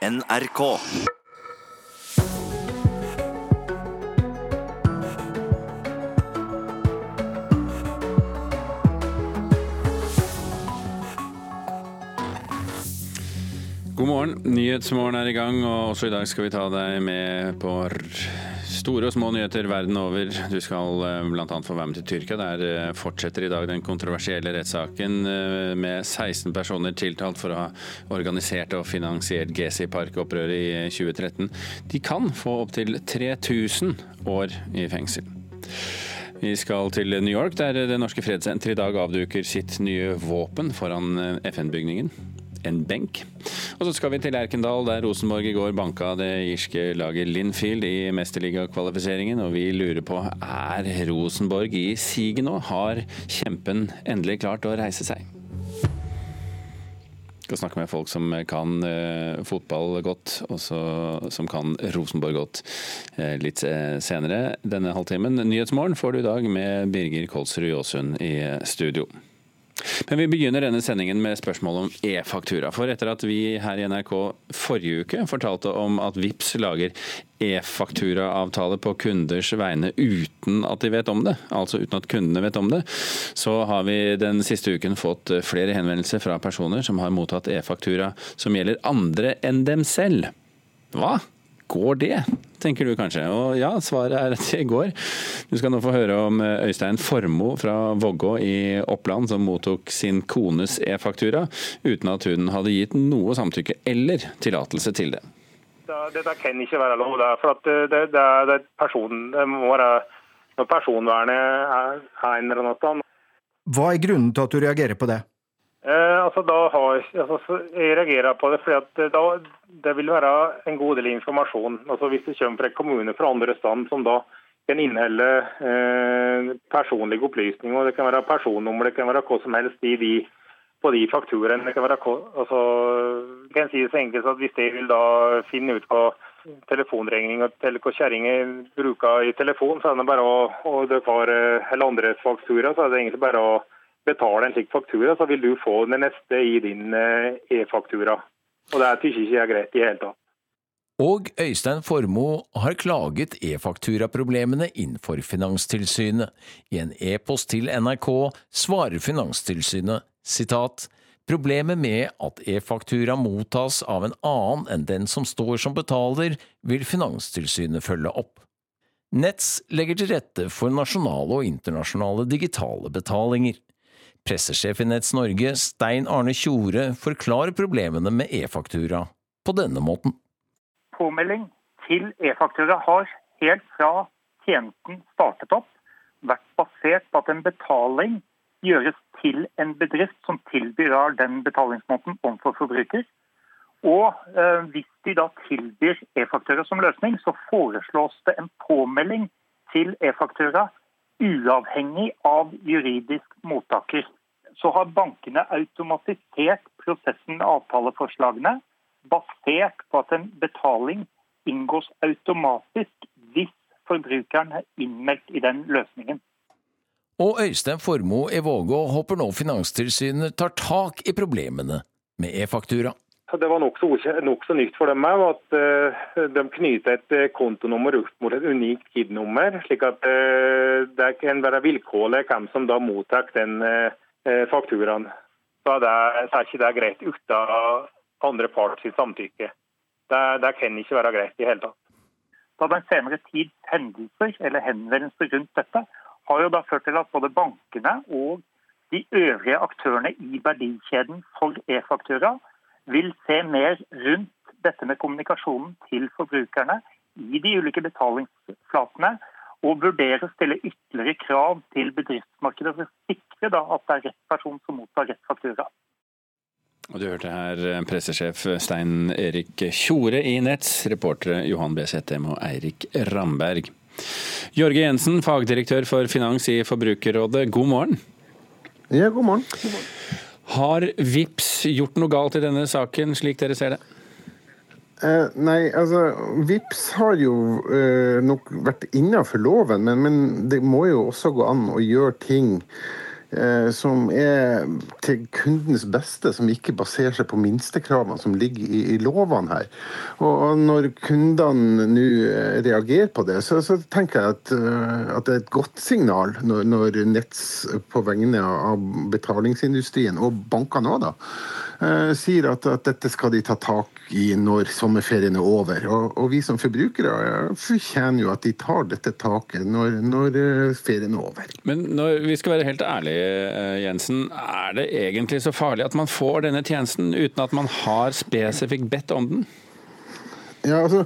NRK. God morgen. Nyhetsmorgen er i gang, og også i dag skal vi ta deg med på store og små nyheter verden over. Du skal eh, bl.a. få være med til Tyrkia. Der eh, fortsetter i dag den kontroversielle rettssaken eh, med 16 personer tiltalt for å ha organisert og finansiert Gezi Park-opprøret i 2013. De kan få opptil 3000 år i fengsel. Vi skal til New York, der Det norske fredssenteret i dag avduker sitt nye våpen foran FN-bygningen. En benk. Og så skal vi til Erkendal, der Rosenborg i går banka det irske laget Linfield i mesterligakvalifiseringen. Og vi lurer på er Rosenborg i siget nå? Har kjempen endelig klart å reise seg? skal snakke med folk som kan uh, fotball godt, og som kan Rosenborg godt uh, litt uh, senere denne halvtimen. Nyhetsmorgen får du i dag med Birger Kolsrud Jåsund i studio. Men vi begynner denne sendingen med spørsmål om e-faktura. For etter at vi her i NRK forrige uke fortalte om at VIPS lager e-fakturaavtale på kunders vegne uten at de vet om det, altså uten at kundene vet om det, så har vi den siste uken fått flere henvendelser fra personer som har mottatt e-faktura som gjelder andre enn dem selv. Hva? Går det, tenker du kanskje? Og ja, svaret er at det går. Du skal nå få høre om Øystein Formoe fra Vågå i Oppland, som mottok sin kones e-faktura uten at hun hadde gitt noe samtykke eller tillatelse til det. Det, det kan ikke være lov. Der, for at det, det, det, person, det må være når personvernet er, er en eller annen Hva er grunnen til at du reagerer på det? Eh, altså, har, altså, jeg reagerer på det fordi at da, det vil være en god del informasjon. Altså, hvis det kommer fra en kommune fra andre stand som da kan inneholde eh, personlige opplysninger, det kan være personnummer, det kan være hva som helst i de, på de fakturaene. Det kan være altså, kan si det så enkelt at Hvis jeg vil da finne ut hva telefonregning til hva kjerringer bruker i telefon, så er det bare å, og det var, eller andre faktura, så er det egentlig bare å betale en slik faktura, så vil du få det neste i din e-faktura. Og Det syns ikke jeg er greit i hele tatt. Og Øystein Formoe har klaget e-fakturaproblemene innenfor for Finanstilsynet. I en e-post til NRK svarer Finanstilsynet sitat Problemet med at e-faktura mottas av en annen enn den som står som betaler, vil Finanstilsynet følge opp. Nets legger til rette for nasjonale og internasjonale digitale betalinger. Pressesjef i Nets Norge, Stein Arne Tjore, forklarer problemene med e-faktura på denne måten. Påmelding til e-faktura har helt fra tjenesten startet opp vært basert på at en betaling gjøres til en bedrift som tilbyr den betalingsmåten overfor forbruker. Og eh, hvis de da tilbyr e-faktura som løsning, så foreslås det en påmelding til e-faktura uavhengig av juridisk mottaker. Så har bankene automatisert prosessen med avtaleforslagene basert på at en betaling inngås automatisk hvis forbrukeren er innmeldt i den løsningen. Og Øystein Formoe i Vågå håper nå Finanstilsynet tar tak i problemene med e-faktura. Det var nokså nok så nytt for dem òg at uh, de knytter et uh, kontonummer opp mot et unikt KID-nummer, slik at uh, det kan være vilkårlig hvem som da mottar den fakturaen. Så det er ikke det greit uten andre part sitt samtykke. Det, det kan ikke være greit i hele tatt. Da den senere tids hendelser eller henvendelser rundt dette har jo da ført til at både bankene og de øvrige aktørene i verdikjeden for e-faktura vil se mer rundt dette med kommunikasjonen til forbrukerne i de ulike betalingsflatene, og vurdere å stille ytterligere krav til bedriftsmarkedet for å sikre da at det er rett person som mottar rett faktura. Og Du hørte her pressesjef Stein Erik Tjore i Nets, reportere Johan B. Settem og Eirik Ramberg. Jørge Jensen, fagdirektør for finans i Forbrukerrådet, god morgen. Ja, god morgen. God morgen. Har VIPS gjort noe galt i denne saken, slik dere ser det? Eh, nei, altså VIPS har jo eh, nok vært innafor loven, men, men, det må jo også gå an å gjøre ting som er til kundens beste, som ikke baserer seg på minstekravene som ligger i, i lovene her. Og når kundene nå eh, reagerer på det, så, så tenker jeg at, eh, at, det er et godt signal når, når Nets på vegne av betalingsindustrien, og bankene òg, da, eh, sier at, at, dette skal de ta tak i når sommerferien er over. Og, og vi som forbrukere fortjener jo at de tar dette taket når, når eh, ferien er over. Men når vi skal være helt ærlige, eh, Jensen. Er det egentlig så farlig at man får denne tjenesten uten at man har spesifikt bedt om den? Ja, altså,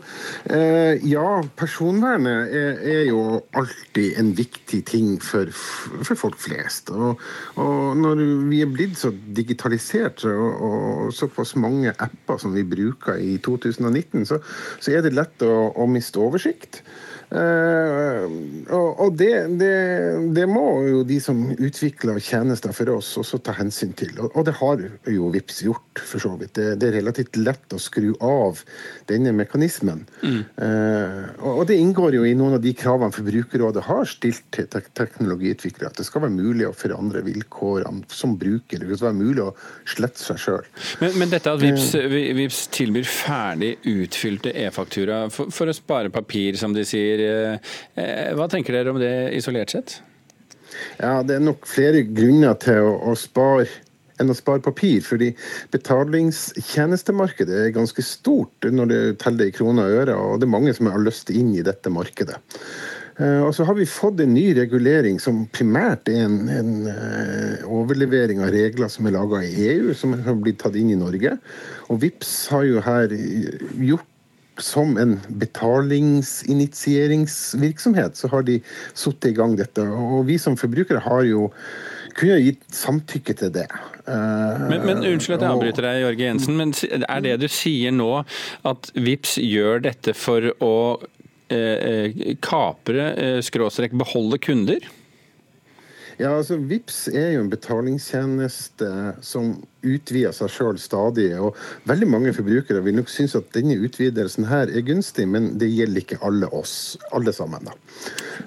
eh, ja, personvernet er, er, jo alltid en viktig ting for, for folk flest. Og, og, når vi er blitt så digitalisert og, og, såpass mange apper som vi bruker i 2019, så, så er det lett å, å miste oversikt. Uh, og det, det, det, må jo de som utvikler tjenester for oss, også ta hensyn til. Og, det har jo VIPS gjort, for så vidt. Det, det, er relativt lett å skru av denne mekanismen. Mm. Uh, og det inngår jo i noen av de kravene Forbrukerrådet har stilt til te teknologiutviklere. At det skal være mulig å forandre vilkårene som bruker. Det skal være mulig å slette seg sjøl. Men, men, dette at VIPS, uh, VIPS tilbyr ferdig utfylte e-faktura for, for å spare papir, som de sier Eh, eh, hva tenker dere om det isolert sett? Ja, Det er nok flere grunner til å, å spare enn å spare papir. fordi betalingstjenestemarkedet er ganske stort når det teller i kroner og øre, og det er mange som har lyst inn i dette markedet. Eh, og så har vi fått en ny regulering som primært er en, en overlevering av regler som er laga i EU, som har blitt tatt inn i Norge. Og VIPS har jo her gjort som en betalingsinitieringsvirksomhet, så har de satt i gang dette. Og vi som forbrukere har jo kunne gitt samtykke til det. Men, men Unnskyld at jeg avbryter deg, Jørge Jensen, men er det du sier nå at VIPS gjør dette for å eh, eh kapre, eh, skråstrek beholde kunder? Ja, altså VIPS er jo en betalingstjeneste som utvider seg sjøl stadig. og Veldig mange forbrukere vil nok synes at denne utvidelsen her er gunstig, men det gjelder ikke alle oss, alle sammen. da.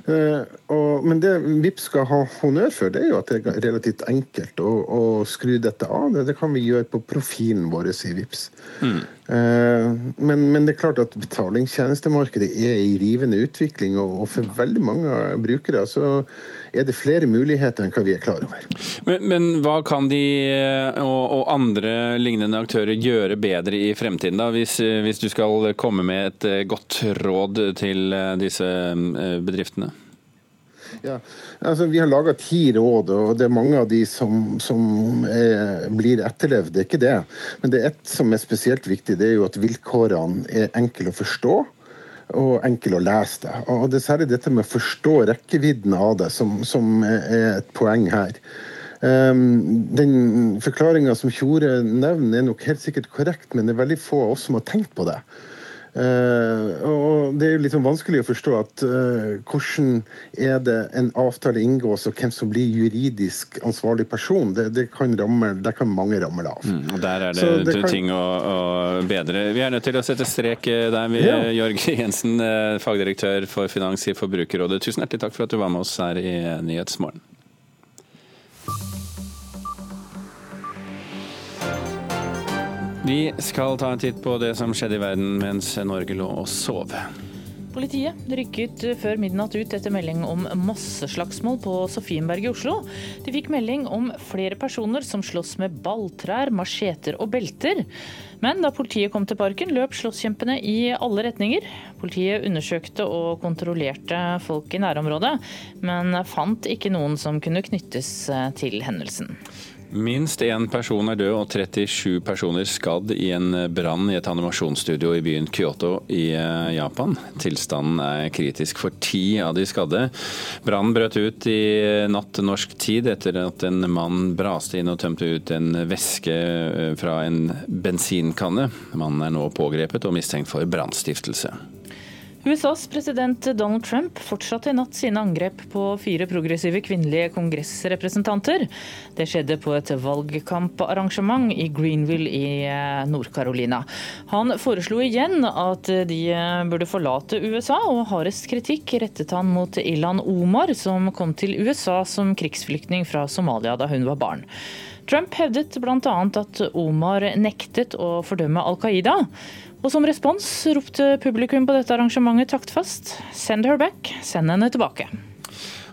Uh, og, men det VIPS skal ha honnør for, det er jo at det er relativt enkelt å, å skru dette av. Det, det, kan vi gjøre på profilen vår i VIPS. Mm. Uh, men, men, det er klart at betalingstjenestemarkedet er i rivende utvikling, og, og for veldig mange brukere så er det flere muligheter enn hva vi er klar over. Men, men hva kan de og, og, andre lignende aktører gjøre bedre i fremtiden, da, hvis, hvis du skal komme med et eh, godt råd til eh, disse eh, bedriftene? Ja, altså Vi har laga ti råd, og det er mange av de som, som er, blir etterlevd. Det er ikke det. Men det er ett som er spesielt viktig. Det er jo at vilkårene er enkle å forstå og enkel å lese det. Og Det er særlig dette med å forstå rekkevidden av det som, som er et poeng her. Um, den forklaringa som Tjore nevner, er nok helt sikkert korrekt, men det er veldig få av oss som har tenkt på det. Uh, og Det er jo litt sånn vanskelig å forstå at uh, hvordan er det en avtale inngås, og hvem som blir juridisk ansvarlig person. Det, det kan, ramme, det kan mange ramle av. Mm, og Der er det, det kan... ting å, å, bedre. Vi er nødt til å sette strek der, vi, ja. Jørg Jensen, eh, fagdirektør for Finans i Forbrukerrådet. Tusen hjertelig takk for at du var med oss her i Nyhetsmorgen. Vi skal ta en titt på det som skjedde i verden mens Norge lå og sov. Politiet rykket før midnatt ut etter melding om masseslagsmål på Sofienberg i Oslo. De fikk melding om flere personer som slåss med balltrær, macheter og belter. Men da politiet kom til parken, løp slåsskjempene i alle retninger. Politiet undersøkte og kontrollerte folk i nærområdet, men fant ikke noen som kunne knyttes til hendelsen. Minst én person er død og 37 personer skadd i en brann i et animasjonsstudio i byen Kyoto i eh, Japan. Tilstanden er kritisk for ti av de skadde. Brannen brøt ut i natt norsk tid etter at en mann braste inn og tømte ut en væske eh, fra en bensinkanne. Mannen er nå pågrepet og mistenkt for brannstiftelse. USAs president Donald Trump fortsatte i natt sine angrep på fire progressive kvinnelige kongressrepresentanter. Det skjedde på et valgkamparrangement i Greenville i eh, Nord-Carolina. Han foreslo igjen at de eh, burde forlate USA, og hardest kritikk rettet han mot Ilan Omar, som kom til USA som krigsflyktning fra Somalia da hun var barn. Trump hevdet bl.a. at Omar nektet å fordømme Al Qaida. Og som respons ropte publikum på dette arrangementet taktfast 'send her back', send henne tilbake.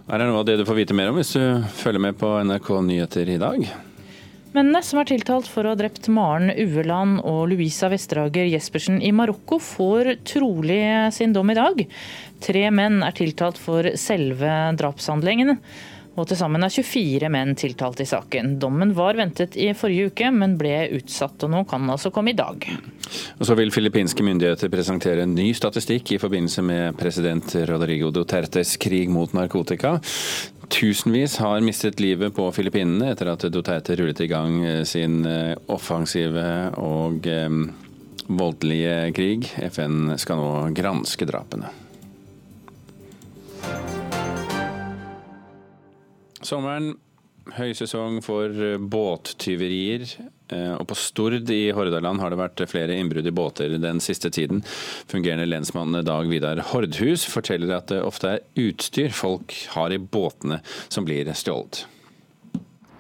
Er det noe av det du får vite mer om hvis du følger med på NRK Nyheter i dag? Mennene som er tiltalt for å ha drept Maren Ueland og Louisa Vesterager Jespersen i Marokko, får trolig sin dom i dag. Tre menn er tiltalt for selve drapshandlingen. Og til sammen er 24 menn tiltalt i saken. Dommen var ventet i forrige uke, men ble utsatt, og nå kan den altså komme i dag. Og så vil filippinske myndigheter presentere en ny statistikk i forbindelse med president Rodrigo Dutertes krig mot narkotika. Tusenvis har mistet livet på Filippinene etter at Duterte rullet i gang sin eh, offensive og eh, voldelige krig. FN skal nå granske drapene. Sommeren, høysesong for eh, båttyverier. Eh, og på Stord i Hordaland har det vært flere innbrudd i båter den siste tiden. Fungerende lensmann Dag Vidar Hordhus forteller at det ofte er utstyr folk har i båtene som blir stjålet.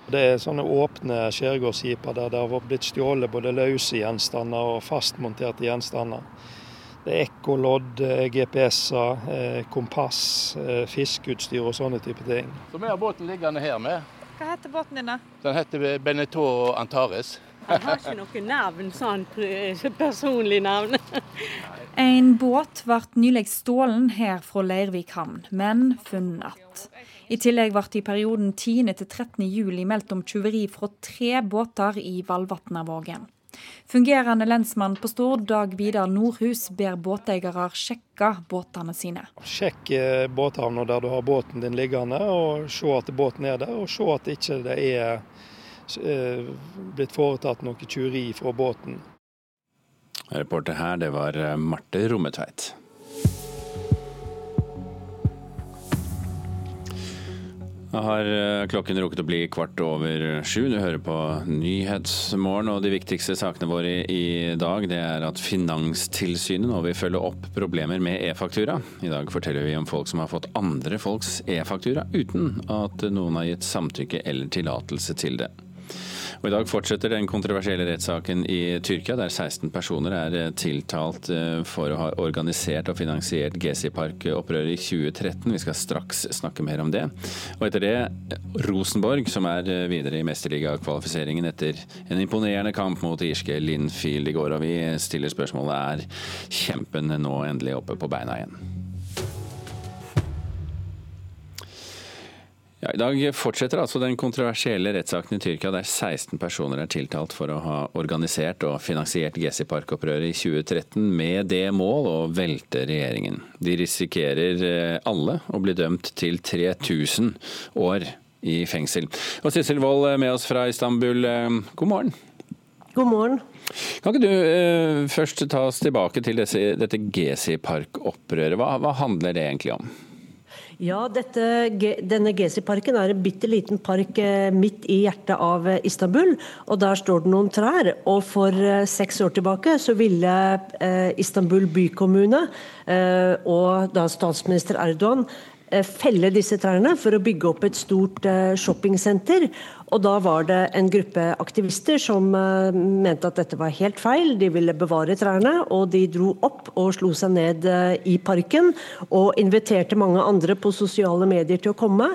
Det er sånne åpne skjærgårdsskiper der det har blitt stjålet både løse gjenstander og fastmonterte gjenstander. Det er ekkolodd, eh, GPS-er, eh, kompass, eh, fiskeutstyr og sånne type ting. Så vi har båten liggende her med. Hva heter båten din da? Den heter Benetot Antares. Jeg har ikke noe navn, sånn personlig navn. En båt ble nylig stjålet her fra Leirvik havn, men funnet. I tillegg ble det i perioden 10. til 13. juli meldt om tyveri fra tre båter i Valvatnavågen. Fungerende lensmann på Stord, Dag Vidar Nordhus, ber båteiere sjekke båtene sine. Sjekk eh, båthavna der du har båten din liggende, og se at båten er der. Og se at det ikke er eh, blitt foretatt noe tjuveri fra båten. Reporter her, det var eh, Marte Rommetveit. Har eh, klokken rukket å bli kvart over sju. Du hører på Nyhetsmorgen, og de viktigste sakene våre i dag det er at Finanstilsynet nå vil følge opp problemer med e-faktura. I dag forteller vi om folk som har fått andre folks e-faktura uten at noen har gitt samtykke eller tillatelse til det. Og I dag fortsetter den kontroversielle rettssaken i Tyrkia, der 16 personer er eh, tiltalt eh, for å ha organisert og finansiert Gezi-park-opprøret i 2013. Vi skal straks snakke mer om det. Og etter det Rosenborg, som er eh, videre i mesterligakvalifiseringen etter en imponerende kamp mot irske Linfield i går. Og vi stiller spørsmålet er kjempen nå endelig oppe på beina igjen. Ja, I dag fortsetter altså den kontroversielle rettssaken i Tyrkia der 16 personer er tiltalt for å ha organisert og finansiert Gezi-parkopprøret i 2013 med det mål å velte regjeringen. De risikerer eh, alle å bli dømt til 3000 år i fengsel. Og Sissel Wold eh, med oss fra Istanbul, eh, god morgen. God morgen. Kan ikke du først ta oss tilbake til dette Gezi-parkopprøret. Hva, hva handler det egentlig om? Ja, dette, denne Gezi-parken er en bitte liten park eh, midt i hjertet av eh, Istanbul. og Der står det noen trær. og For eh, seks år tilbake så ville Istanbul bykommune og da statsminister Erdogan felle disse trærne for å bygge opp et stort shoppingsenter. Og da var det en gruppe aktivister som uh, mente at dette var helt feil. De ville bevare trærne, og de dro opp og slo seg ned uh, i parken. Og inviterte mange andre på sosiale medier til å komme.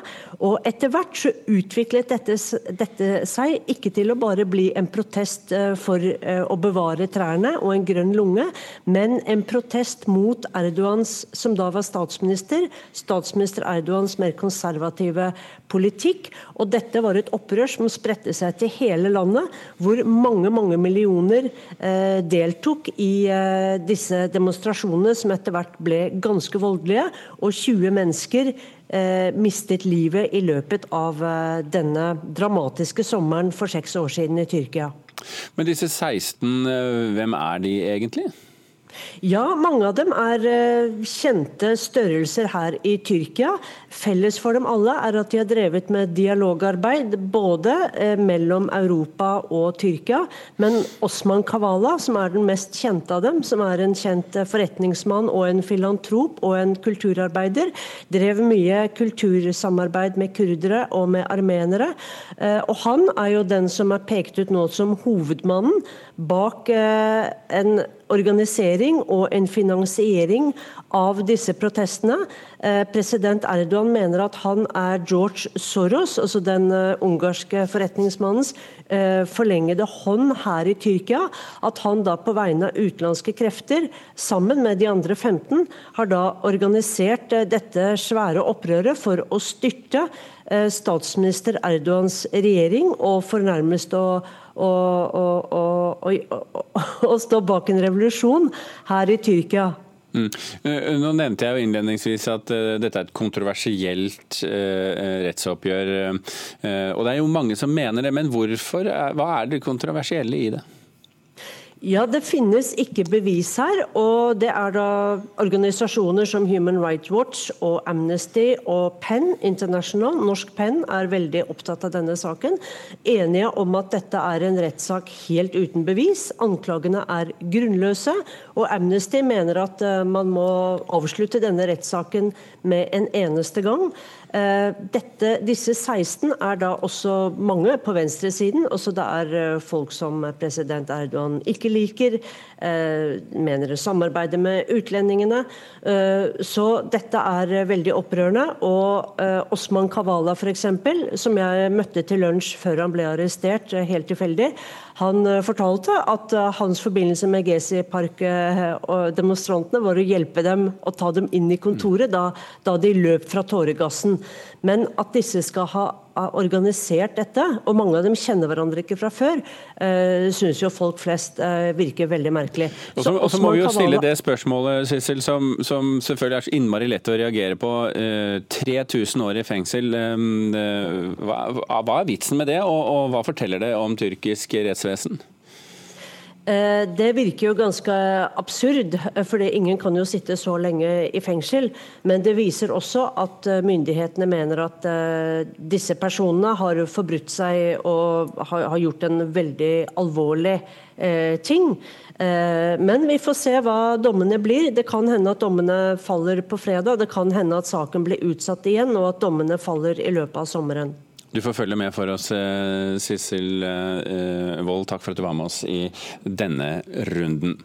Og etter hvert så utviklet dette, dette seg ikke til å bare bli en protest uh, for å bevare trærne og en grønn lunge, men en protest mot Erdogans, som da var statsminister, statsminister Erdogans mer konservative politikk. Og dette var et opprør opprør som spredte seg til hele landet, hvor mange mange millioner eh, deltok i eh, disse demonstrasjonene, som etter hvert ble ganske voldelige. Og 20 mennesker eh, mistet livet i løpet av eh, denne dramatiske sommeren for seks år siden i Tyrkia. Men disse 16, eh, hvem er de egentlig? Ja, mange av dem er uh, kjente størrelser her i Tyrkia. Felles for dem alle er at de har drevet med dialogarbeid både uh, mellom Europa og Tyrkia. Men Osman Kavala, som er den mest kjente av dem, som er en kjent uh, forretningsmann og en filantrop og en kulturarbeider, drev mye kultursamarbeid med kurdere og med armenere. og han er jo den som er pekt ut nå som hovedmannen bak en organisering og en finansiering av disse protestene. Eh, president Erdogan mener at han er George Soros, altså den uh, ungarske forretningsmannens uh, forlengede hånd her i Tyrkia. At han da på vegne av utenlandske krefter, sammen med de andre 15, har da organisert dette svære opprøret for å styrte statsminister Erdogans regjering, og for nærmest å å stå bak en revolusjon her i Tyrkia. Mm. Eh, nå nevnte jeg jo innledningsvis at uh, dette er et kontroversielt uh, rettsoppgjør. Uh, og det er jo mange som mener det, men hvorfor? Hva er det kontroversielle i det? Ja, Det finnes ikke bevis her. og Det er da organisasjoner som Human Rights Watch og Amnesty og PEN International, norsk PEN, er veldig opptatt av denne saken. Enige om at dette er en rettssak helt uten bevis. Anklagene er grunnløse. Og Amnesty mener at eh, man må avslutte denne rettssaken med en eneste gang. Eh, dette, disse 16 er da også mange på venstresiden. Også det er eh, folk som president Erdogan ikke liker, mener å samarbeide med utlendingene. Så dette er veldig opprørende. Og Osman Kavala f.eks., som jeg møtte til lunsj før han ble arrestert, helt tilfeldig, han fortalte at hans forbindelse med Gezi Park og demonstrantene var å hjelpe dem å ta dem inn i kontoret da, da de løp fra tåregassen. Men at disse skal ha organisert dette, og mange av dem kjenner hverandre ikke fra før, eh, syns jo folk flest uh, virker veldig merkelig. Og så må vi jo stille det spørsmålet, Sissel, som, som, selvfølgelig er så innmari lett å reagere på. Uh, eh, 3000 år i fengsel, uh, hva, hva, er vitsen med det, og, og hva forteller det om tyrkisk rettsvesen? Eh, det virker jo ganske absurd, eh, for ingen kan jo sitte så lenge i fengsel. Men det viser også at eh, myndighetene mener at disse personene har forbrutt seg og har gjort en veldig alvorlig ting. Men vi får se hva dommene blir. Det kan hende at dommene faller på fredag. Det kan hende at saken blir utsatt igjen, og at dommene faller i løpet av sommeren. Du får følge med for oss, eh, Sissel eh, Wold. Takk for at du var med oss i denne runden.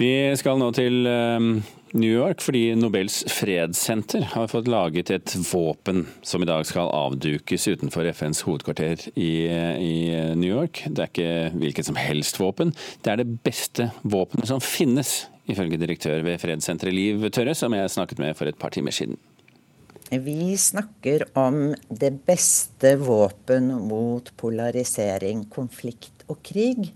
Vi skal nå til eh, New York fordi Nobels fredssenter har fått laget et våpen som i dag skal avdukes utenfor FNs hovedkvarter i, i, New York. Det er ikke hvilket som helst våpen, det er det beste våpenet som finnes, ifølge direktør ved fredssenteret Liv Tørre, som jeg snakket med for et par timer siden. Vi snakker om det beste våpen mot polarisering, konflikt og krig,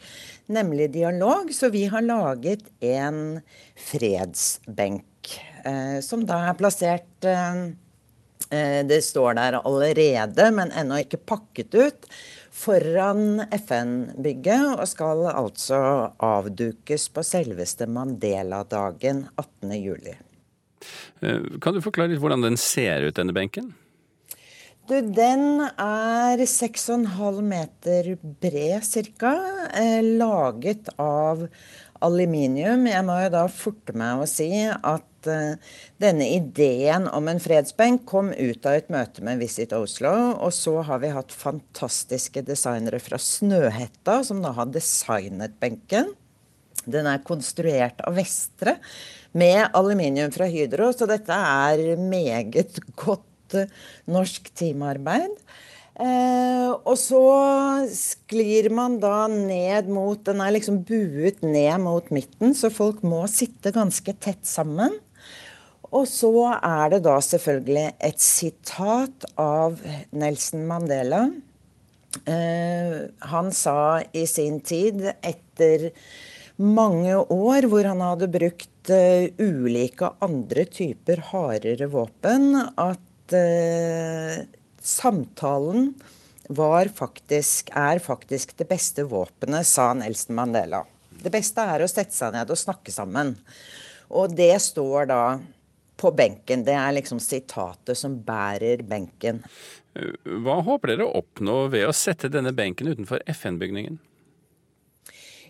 nemlig dialog. Så vi har laget en fredsbenk, eh, som da er plassert eh, eh Det står der allerede, men ennå ikke pakket ut. Foran FN-bygget, og skal altså avdukes på selveste Mandela-dagen 18.07. Eh, kan du forklare litt hvordan den ser ut, denne benken? Du, den er 6,5 meter bred ca. Eh, laget av aluminium. Jeg må jo da forte meg å si at uh, denne ideen om en fredsbenk kom ut av et møte med Visit Oslo. Og så har vi hatt fantastiske designere fra Snøhetta som da har designet benken. Den er konstruert av Vestre med aluminium fra Hydro. Så dette er meget godt eh, norsk teamarbeid. Eh, og så sklir man da ned mot Den er liksom buet ned mot midten, så folk må sitte ganske tett sammen. Og så er det da selvfølgelig et sitat av Nelson Mandela. Eh, han sa i sin tid, etter mange år hvor han hadde brukt uh, ulike andre typer hardere våpen, at uh, samtalen faktisk, er faktisk det beste våpenet, sa Nelson Mandela. Det beste er å sette seg ned og snakke sammen. Og det står da på benken. Det er liksom sitatet som bærer benken. Hva håper dere å oppnå ved å sette denne benken utenfor FN-bygningen?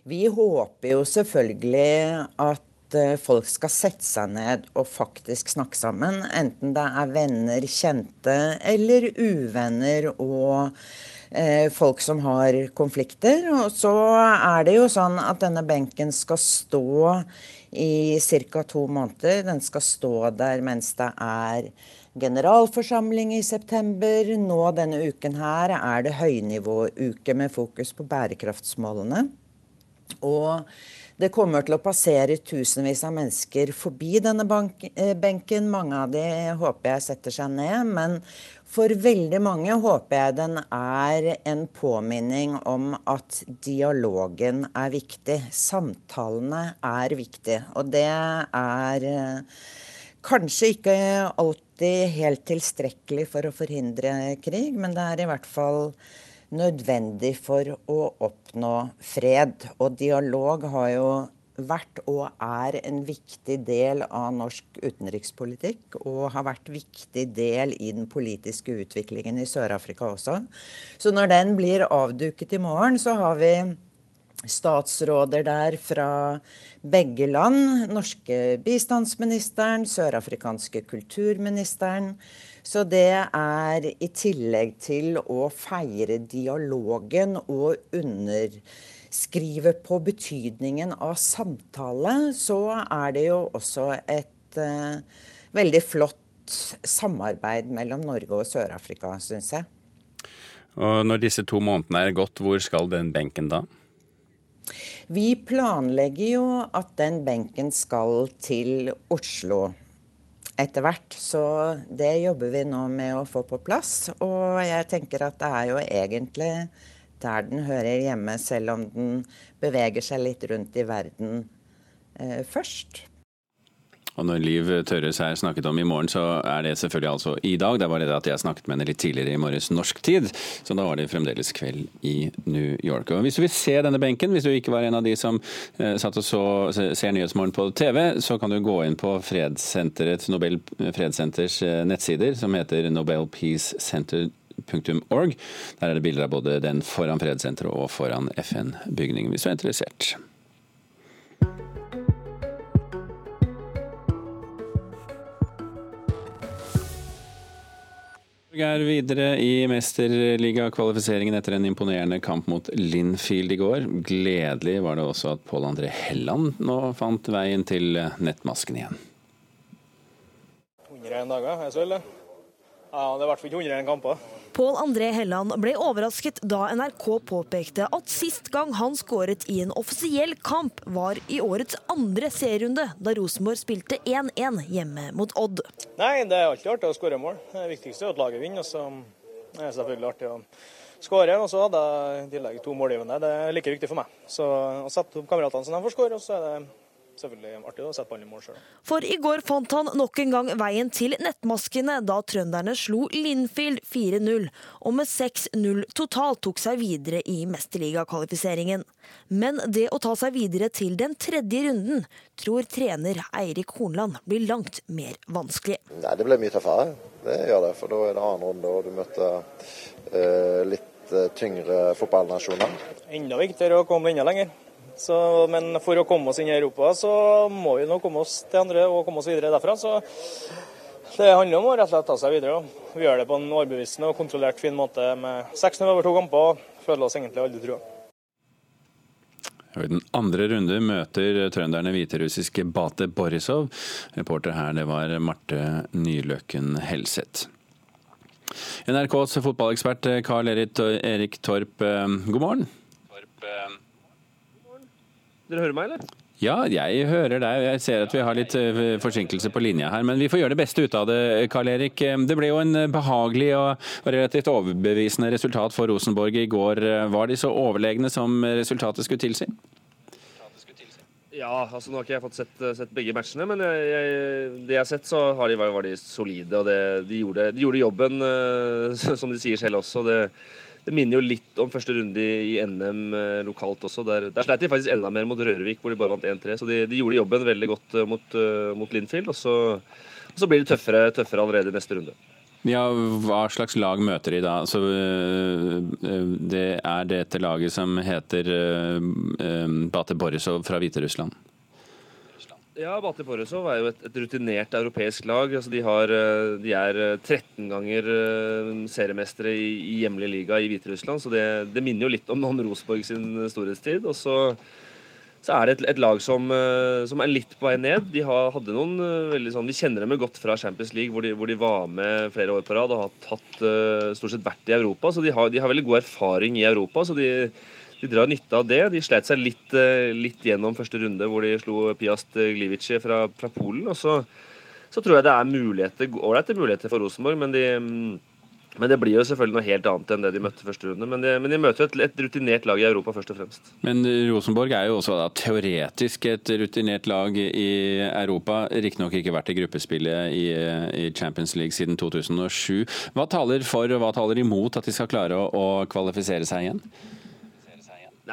Vi håper jo selvfølgelig at eh, folk skal sette seg ned og faktisk snakke sammen. Enten det er venner, kjente eller uvenner og eh, folk som har konflikter. Og så er det jo sånn at denne benken skal stå i ca. to måneder. Den skal stå der mens det er generalforsamling i september. Nå denne uken her er det høynivåuke med fokus på bærekraftsmålene. Og det kommer til å passere tusenvis av mennesker forbi denne eh, benken. Mange av de håper jeg setter seg ned. Men for veldig mange håper jeg den er en påminning om at dialogen er viktig. Samtalene er viktig. Og det er eh, kanskje ikke alltid helt tilstrekkelig for å forhindre krig, men det er i hvert fall nødvendig for å oppnå fred. Og dialog har jo vært og er en viktig del av norsk utenrikspolitikk. Og har vært viktig del i den politiske utviklingen i Sør-Afrika også. Så når den blir avduket i morgen, så har vi statsråder der fra begge land. Norske bistandsministeren, sørafrikanske kulturministeren. Så det er i tillegg til å feire dialogen og underskrive på betydningen av samtale, så er det jo også et uh, veldig flott samarbeid mellom Norge og Sør-Afrika, syns jeg. Og når disse to månedene er gått, hvor skal den benken da? Vi planlegger jo at den benken skal til Oslo etter hvert. Så det jobber vi nå med å få på plass. Og jeg tenker at det er jo egentlig der den hører hjemme, selv om den beveger seg litt rundt i verden eh, først. Og når Liv Tørres her snakket om i morgen, så er det selvfølgelig altså i dag. Det var det at jeg snakket med henne litt tidligere i morges norsk tid, så da var det fremdeles kveld i New York. Og Hvis du vil se denne benken, hvis du ikke var en av de som eh, satt og så, ser Nyhetsmorgen på TV, så kan du gå inn på fredssenterets, Nobel fredssenters eh, nettsider, som heter Nobel Peace Center. Der er det bilder av både den foran fredssenteret og foran FN-bygningen, hvis du er interessert. Er videre i mesterligakvalifiseringen etter en imponerende kamp mot Linfield i går. Gledelig var det også at Pål André Helland nå fant veien til nettmasken igjen. 101 dager, er det så ille? Ja, det er i hvert fall ikke 101 kamper. Pål André Helland ble overrasket da NRK påpekte at sist gang han skåret i en offisiell kamp, var i årets andre serierunde, da Rosenborg spilte 1-1 hjemme mot Odd. Nei, det er alltid artig å skåre mål. Det viktigste er at laget vinner. og så er det selvfølgelig artig å skåre. Og så hadde jeg i tillegg to målgivende. Det er like viktig for meg. Så å sette opp kameratene så de får skåre, og så er det selvfølgelig artig å sette ballen i mål sjøl. For i går fant han nok en gang veien til nettmaskene da trønderne slo Linfield 4-0, og med 6-0 totalt tok seg videre i mesterligakvalifiseringen. Men det å ta seg videre til den tredje runden tror trener Eirik Hornland blir langt mer vanskelig. Nei, Det ble mye tøffere, det gjør det. For da er det annen runde, og du møter uh, litt uh, tyngre fotballnasjoner. Enda viktigere å komme enda lenger. Så, men for å komme oss inn i Europa, så må vi nå komme oss til andre og komme oss videre derfra. Så det handler om å rett og slett ta seg videre. Vi gjør det på en overbevisende og kontrollert fin måte med 6-0 over to kamper. Føler oss egentlig aldri trua. I den andre runde møter trønderne hviterussiske Bate Borisov. Reporter her det var Marte Nyløkken Helseth. NRKs fotballekspert Karl Erik Torp, eh, god morgen. Torp, eh, dere hører meg, eller? Ja, jeg hører deg. Jeg ser at vi har litt eh, forsinkelse på linja her, men vi får gjøre det beste ut av det, Karl Erik. Det ble jo en behagelig og relativt overbevisende resultat for Rosenborg i går. Var de så overlegne som resultatet skulle tilsi? Ja, altså nå har ikke jeg fått sett, sett begge matchene, men jeg, jeg, det jeg har sett, så har de, var de solide. og det, de, gjorde, de, gjorde, jobben, eh, som de sier selv også. det det minner jo litt om første runde i, NM eh, lokalt også. Der, der sleit de faktisk enda mer mot Rørvik, hvor de bare vant 1-3. Så de, de, gjorde jobben veldig godt uh, mot, uh, mot Linfield. Og så, og så, blir det tøffere, tøffere allerede i neste runde. Ja, Hva slags lag møter de da? Så, det er dette laget som heter Bate Borisov fra Hviterussland? Ja, Bate Borisov er jo et, et, rutinert europeisk lag. Altså, de, har, eh, de, er 13 eh, ganger uh, seriemestere i, i, hjemlig liga i Hviterussland, så det, det, minner jo litt om, om Rosborg sin storhetstid. Og så, så er det et, et lag som, som, er litt på vei ned. De har, hadde noen veldig sånn, Vi kjenner dem godt fra Champions League, hvor de, hvor de var med flere år på rad og har tatt, stort sett vært i Europa. Så de har, de har veldig god erfaring i Europa. så de de drar nytte av det. De slet seg litt, eh, litt gjennom første runde, hvor de slo Piast Gliwice fra, fra Polen. og så, så, tror jeg det er muligheter, ålreite muligheter for Rosenborg, men de men det blir jo selvfølgelig noe helt annet enn det de møtte første runde. Men de, men de møter et, et, rutinert lag i Europa, først og fremst. Men Rosenborg er jo også da, teoretisk et rutinert lag i Europa. Riktignok ikke vært i gruppespillet i, i, Champions League siden 2007. Hva taler for og hva taler imot at de skal klare å, å kvalifisere seg igjen?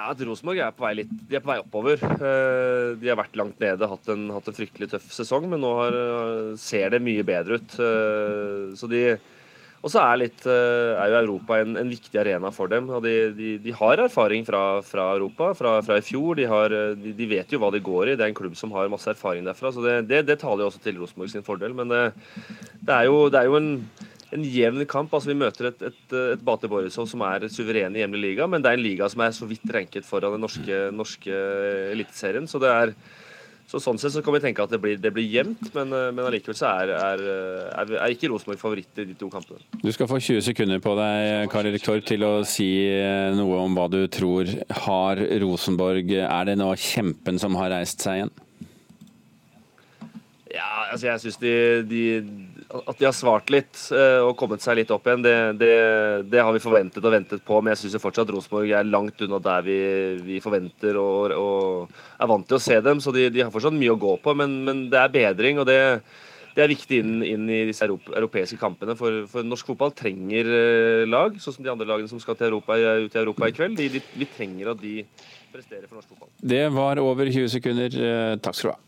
At Rosenborg er på vei litt De er på vei oppover. Eh, de har vært langt nede, hatt en, hatt en fryktelig tøff sesong, men nå har, eh, ser det mye bedre ut. Eh, så de og så er, er, jo Europa en, en, viktig arena for dem. og De, de, de har erfaring fra, fra Europa, fra, fra, i fjor. De, har, de, vet jo hva de går i. Det er en klubb som har masse erfaring derfra. så Det, det, det taler jo også til Rosenborg sin fordel. Men det, er, jo, det er jo en en jevn kamp. altså Vi møter et, et, et Bate Borisov som er suveren i hjemlig liga, men det er en liga som er så vidt renket foran den norske, norske eliteserien. Så det er så Sånn sett så kan vi tenke at det blir, det blir jevnt, men, men allikevel så er, er, er, er ikke Rosenborg favoritt i de to kampene. Du skal få 20 sekunder på deg Karl Erik Torp, til å si noe om hva du tror har Rosenborg. Er det nå kjempen som har reist seg igjen? Ja, altså jeg syns de, de at de har svart litt eh, og kommet seg litt opp igjen, det, det, det har vi forventet og ventet på. Men jeg syns fortsatt Rosenborg er langt unna der vi, vi forventer og, og, er vant til å se dem. Så de, de har fortsatt mye å gå på, men, men det er bedring. og det, det er viktig inn, inn i disse europeiske kampene. For, for, norsk fotball trenger eh, lag, sånn som de andre lagene som skal til Europa, ut i Europa i kveld. De, de, vi trenger at de presterer for norsk fotball. Det var over 20 sekunder. Eh, takk skal du ha.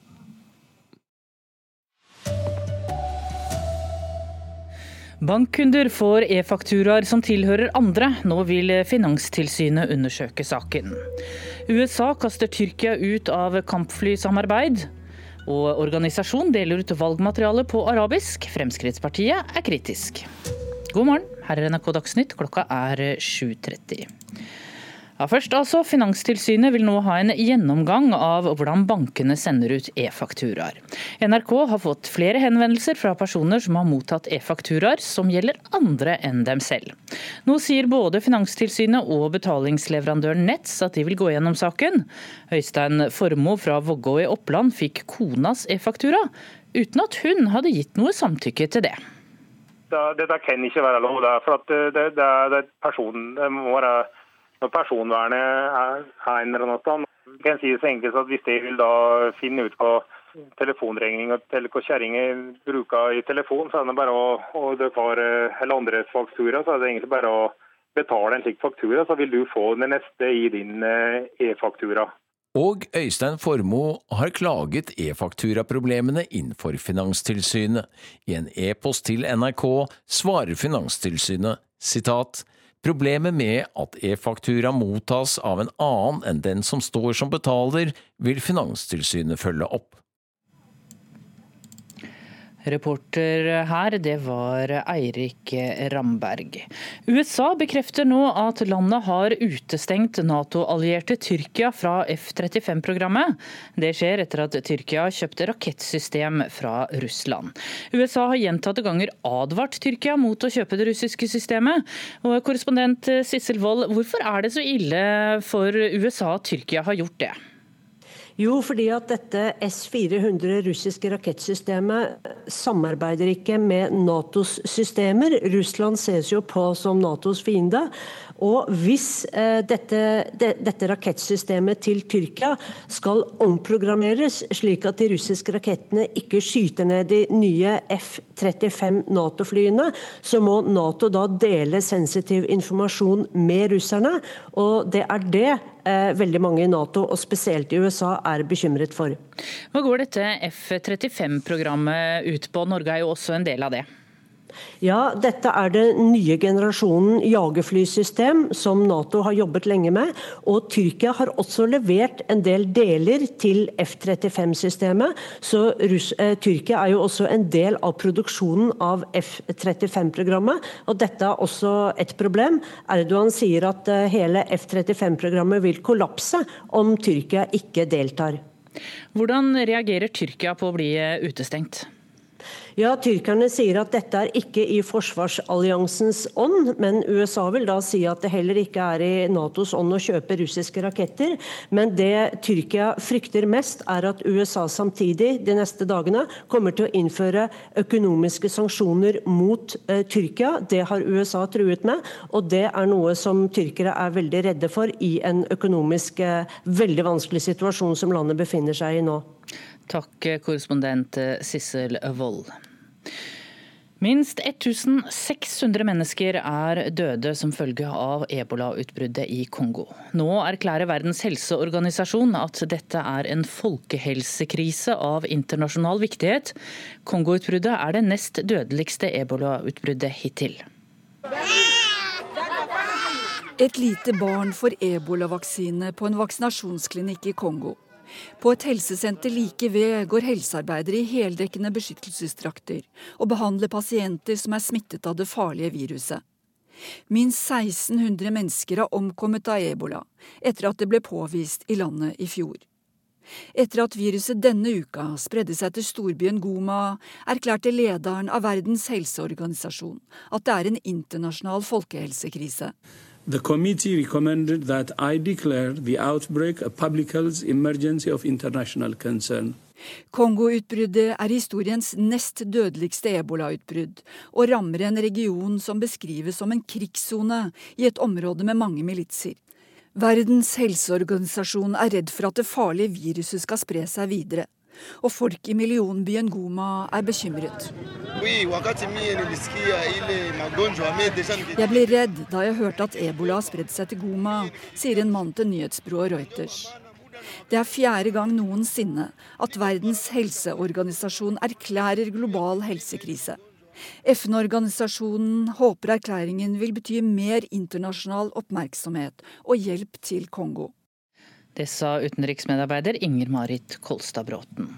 Bankkunder får e-fakturaer som tilhører andre. Nå vil Finanstilsynet undersøke saken. USA kaster Tyrkia ut av kampflysamarbeid. Og organisasjon deler ut valgmateriale på arabisk. Fremskrittspartiet er kritisk. God morgen, her er NRK Dagsnytt. Klokka er 7.30. Ja, først altså, Finanstilsynet vil nå ha en gjennomgang av hvordan bankene sender ut e-fakturaer. NRK har fått flere henvendelser fra personer som har mottatt e-fakturaer som gjelder andre enn dem selv. Nå sier både Finanstilsynet og betalingsleverandøren Nets at de vil gå gjennom saken. Øystein Formoe fra Vågå i Oppland fikk konas e-faktura, uten at hun hadde gitt noe samtykke til det. Dette kan ikke være lov. for det, det, det, det, personen, det må være når personvernet er, er en eller annen stand. Det så enkelt at Hvis de vil da finne ut hva telefonregning og kjerringer bruker i telefon, så er det bare å, og det var, eller andre faktura, så er det egentlig bare å betale en slik faktura, så vil du få det neste i din eh, e-faktura. Og Øystein Formoe har klaget e-fakturaproblemene innenfor Finanstilsynet. I en e-post til NRK svarer Finanstilsynet sitat Problemet med at e-faktura mottas av en annen enn den som står som betaler, vil Finanstilsynet følge opp. Reporter her, det var Eirik Ramberg. USA bekrefter nå at landet har utestengt Nato-allierte Tyrkia fra F-35-programmet. Det skjer etter at Tyrkia kjøpte rakettsystem fra Russland. USA har gjentatte ganger advart Tyrkia mot å kjøpe det russiske systemet. Og korrespondent Sissel Wold, hvorfor er det så ille for USA at Tyrkia har gjort det? Jo, fordi at dette S-400 russiske rakettsystemet samarbeider ikke med Natos systemer. Russland ses jo på som Natos fiende. Og hvis eh, dette, de, dette rakettsystemet til Tyrkia skal omprogrammeres slik at de russiske rakettene ikke skyter ned de nye F-35 Nato-flyene, så må Nato da dele sensitiv informasjon med russerne. Og det er det eh, veldig mange i Nato, og spesielt i USA, er bekymret for. Hva går dette F-35-programmet ut på? Norge er jo også en del av det. Ja, dette er den nye generasjonen jagerflysystem som Nato har jobbet lenge med. Og Tyrkia har også levert en del deler til F-35-systemet. Så Russ eh, Tyrkia er jo også en del av produksjonen av F-35-programmet. Og dette er også et problem. Erdogan sier at eh, hele F-35-programmet vil kollapse om Tyrkia ikke deltar. Hvordan reagerer Tyrkia på å bli eh, utestengt? Ja, Tyrkerne sier at dette er ikke i forsvarsalliansens ånd, men USA vil da si at det heller ikke er i Natos ånd å kjøpe russiske raketter. Men det Tyrkia frykter mest, er at USA samtidig de neste dagene kommer til å innføre økonomiske sanksjoner mot eh, Tyrkia. Det har USA truet med, og det er noe som tyrkere er veldig redde for i en økonomisk eh, veldig vanskelig situasjon som landet befinner seg i nå. Takk, korrespondent eh, Sissel Wold. Minst 1600 mennesker er døde som følge av ebolautbruddet i Kongo. Nå erklærer Verdens helseorganisasjon at dette er en folkehelsekrise av internasjonal viktighet. Kongo-utbruddet er det nest dødeligste ebolautbruddet hittil. Et lite barn får ebolavaksine på en vaksinasjonsklinikk i Kongo. På et helsesenter like ved går helsearbeidere i heldekkende beskyttelsesdrakter og behandler pasienter som er smittet av det farlige viruset. Minst 1600 mennesker har omkommet av ebola etter at det ble påvist i landet i fjor. Etter at viruset denne uka spredde seg til storbyen Goma, erklærte lederen av Verdens helseorganisasjon at det er en internasjonal folkehelsekrise. The committee recommended that I declare the outbreak a public health emergency of international concern. Kongo-utbruddet er historiens nest dødeligste ebolautbrudd, og rammer en region som beskrives som en krigssone i et område med mange militser. Verdens helseorganisasjon er redd for at det farlige viruset skal spre seg videre og folk i millionbyen Goma er bekymret. Jeg ble redd da jeg hørte at ebola har spredd seg til Goma, sier en mann til nyhetsbyrået Reuters. Det er fjerde gang noensinne at Verdens helseorganisasjon erklærer global helsekrise. FN-organisasjonen håper erklæringen vil bety mer internasjonal oppmerksomhet og hjelp til Kongo. Det sa utenriksmedarbeider Inger Marit Kolstad Bråten.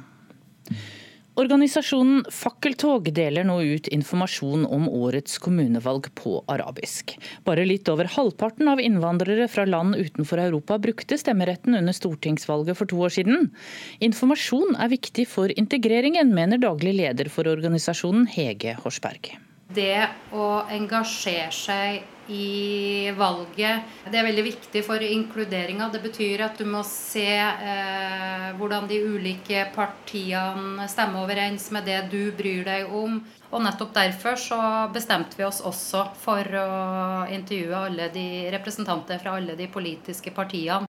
Organisasjonen Fakkeltog deler nå ut informasjon om årets kommunevalg på arabisk. Bare litt over halvparten av innvandrere fra land utenfor Europa brukte stemmeretten under stortingsvalget for to år siden. Informasjon er viktig for integreringen, mener daglig leder for organisasjonen Hege Horsberg. Det å engasjere seg i valget. Det er veldig viktig for inkluderinga. Det betyr at du må se eh, hvordan de ulike partiene stemmer overens med det du bryr deg om. Og nettopp derfor så bestemte vi oss også for å intervjue alle de representanter fra alle de politiske partiene.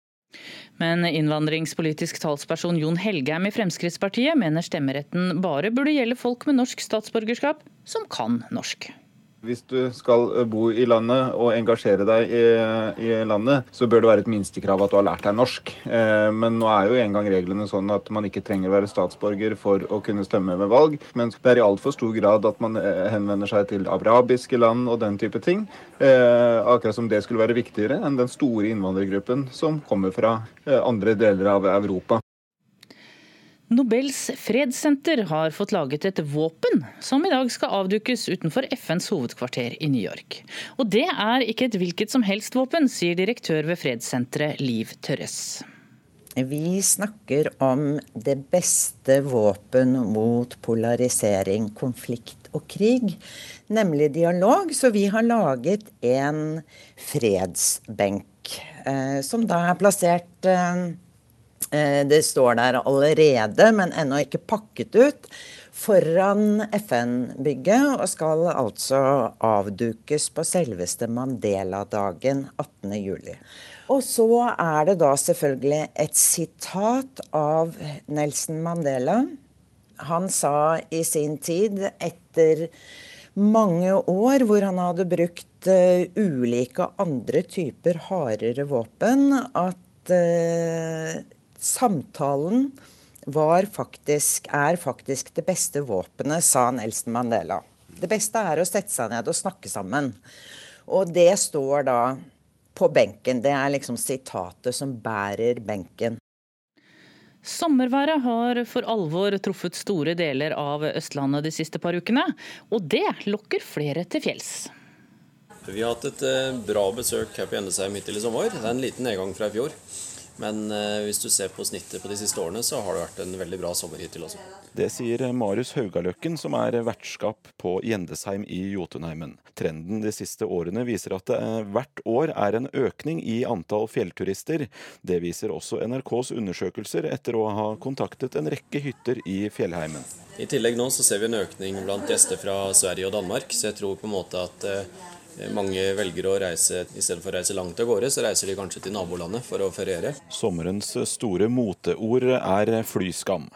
Men innvandringspolitisk talsperson Jon Helgheim i Fremskrittspartiet mener stemmeretten bare burde gjelde folk med norsk statsborgerskap som kan norsk. Hvis du skal eh, bo i landet og engasjere deg i, i, landet, så bør det være et minstekrav at du har lært deg norsk. Eh, men nå er jo engang reglene sånn at man ikke trenger å være statsborger for å kunne stemme ved valg. Men det er i altfor stor grad at man eh, henvender seg til arabiske land og den type ting. Eh, akkurat som det skulle være viktigere enn den store innvandrergruppen som kommer fra eh, andre deler av Europa. Nobels fredssenter har fått laget et våpen som i dag skal avdukes utenfor FNs hovedkvarter i New York. Og det er ikke et hvilket som helst våpen, sier direktør ved fredssenteret Liv Tørres. Vi snakker om det beste våpen mot polarisering, konflikt og krig, nemlig dialog. Så vi har laget en fredsbenk, eh, som da er plassert eh, Det står der allerede, men ennå ikke pakket ut foran FN-bygget, og skal altså avdukes på selveste Mandela-dagen 18.07. Og så er det da selvfølgelig et sitat av Nelson Mandela. Han sa i sin tid, etter mange år hvor han hadde brukt uh, ulike andre typer hardere våpen, at uh, samtalen faktisk, er faktisk det beste våpenet, sa Nelson Mandela. Det beste er å sette seg ned og snakke sammen. Og det står da på benken. Det er liksom sitatet som bærer benken. Sommerværet har for alvor truffet store deler av Østlandet de siste par ukene, og det lokker flere til fjells. Vi har hatt et eh, bra besøk her på Gjendesheim hittil i sommer. Det er en liten nedgang fra i fjor. Men eh, hvis du ser på snittet på de siste årene, så har det vært en veldig bra sommer hittil også. Det sier Marius Haugaløkken, som er vertskap på Gjendesheim i Jotunheimen. Trenden de siste årene viser at det eh, hvert år er en økning i antall fjellturister. Det viser også NRKs undersøkelser etter å ha kontaktet en rekke hytter i fjellheimen. I tillegg nå så ser vi en økning blant gjester fra Sverige og Danmark, så jeg tror på en måte at eh, mange velger å reise i stedet for å reise langt av gårde, så reiser de kanskje til nabolandet for å feriere. Sommerens store moteord er flyskam.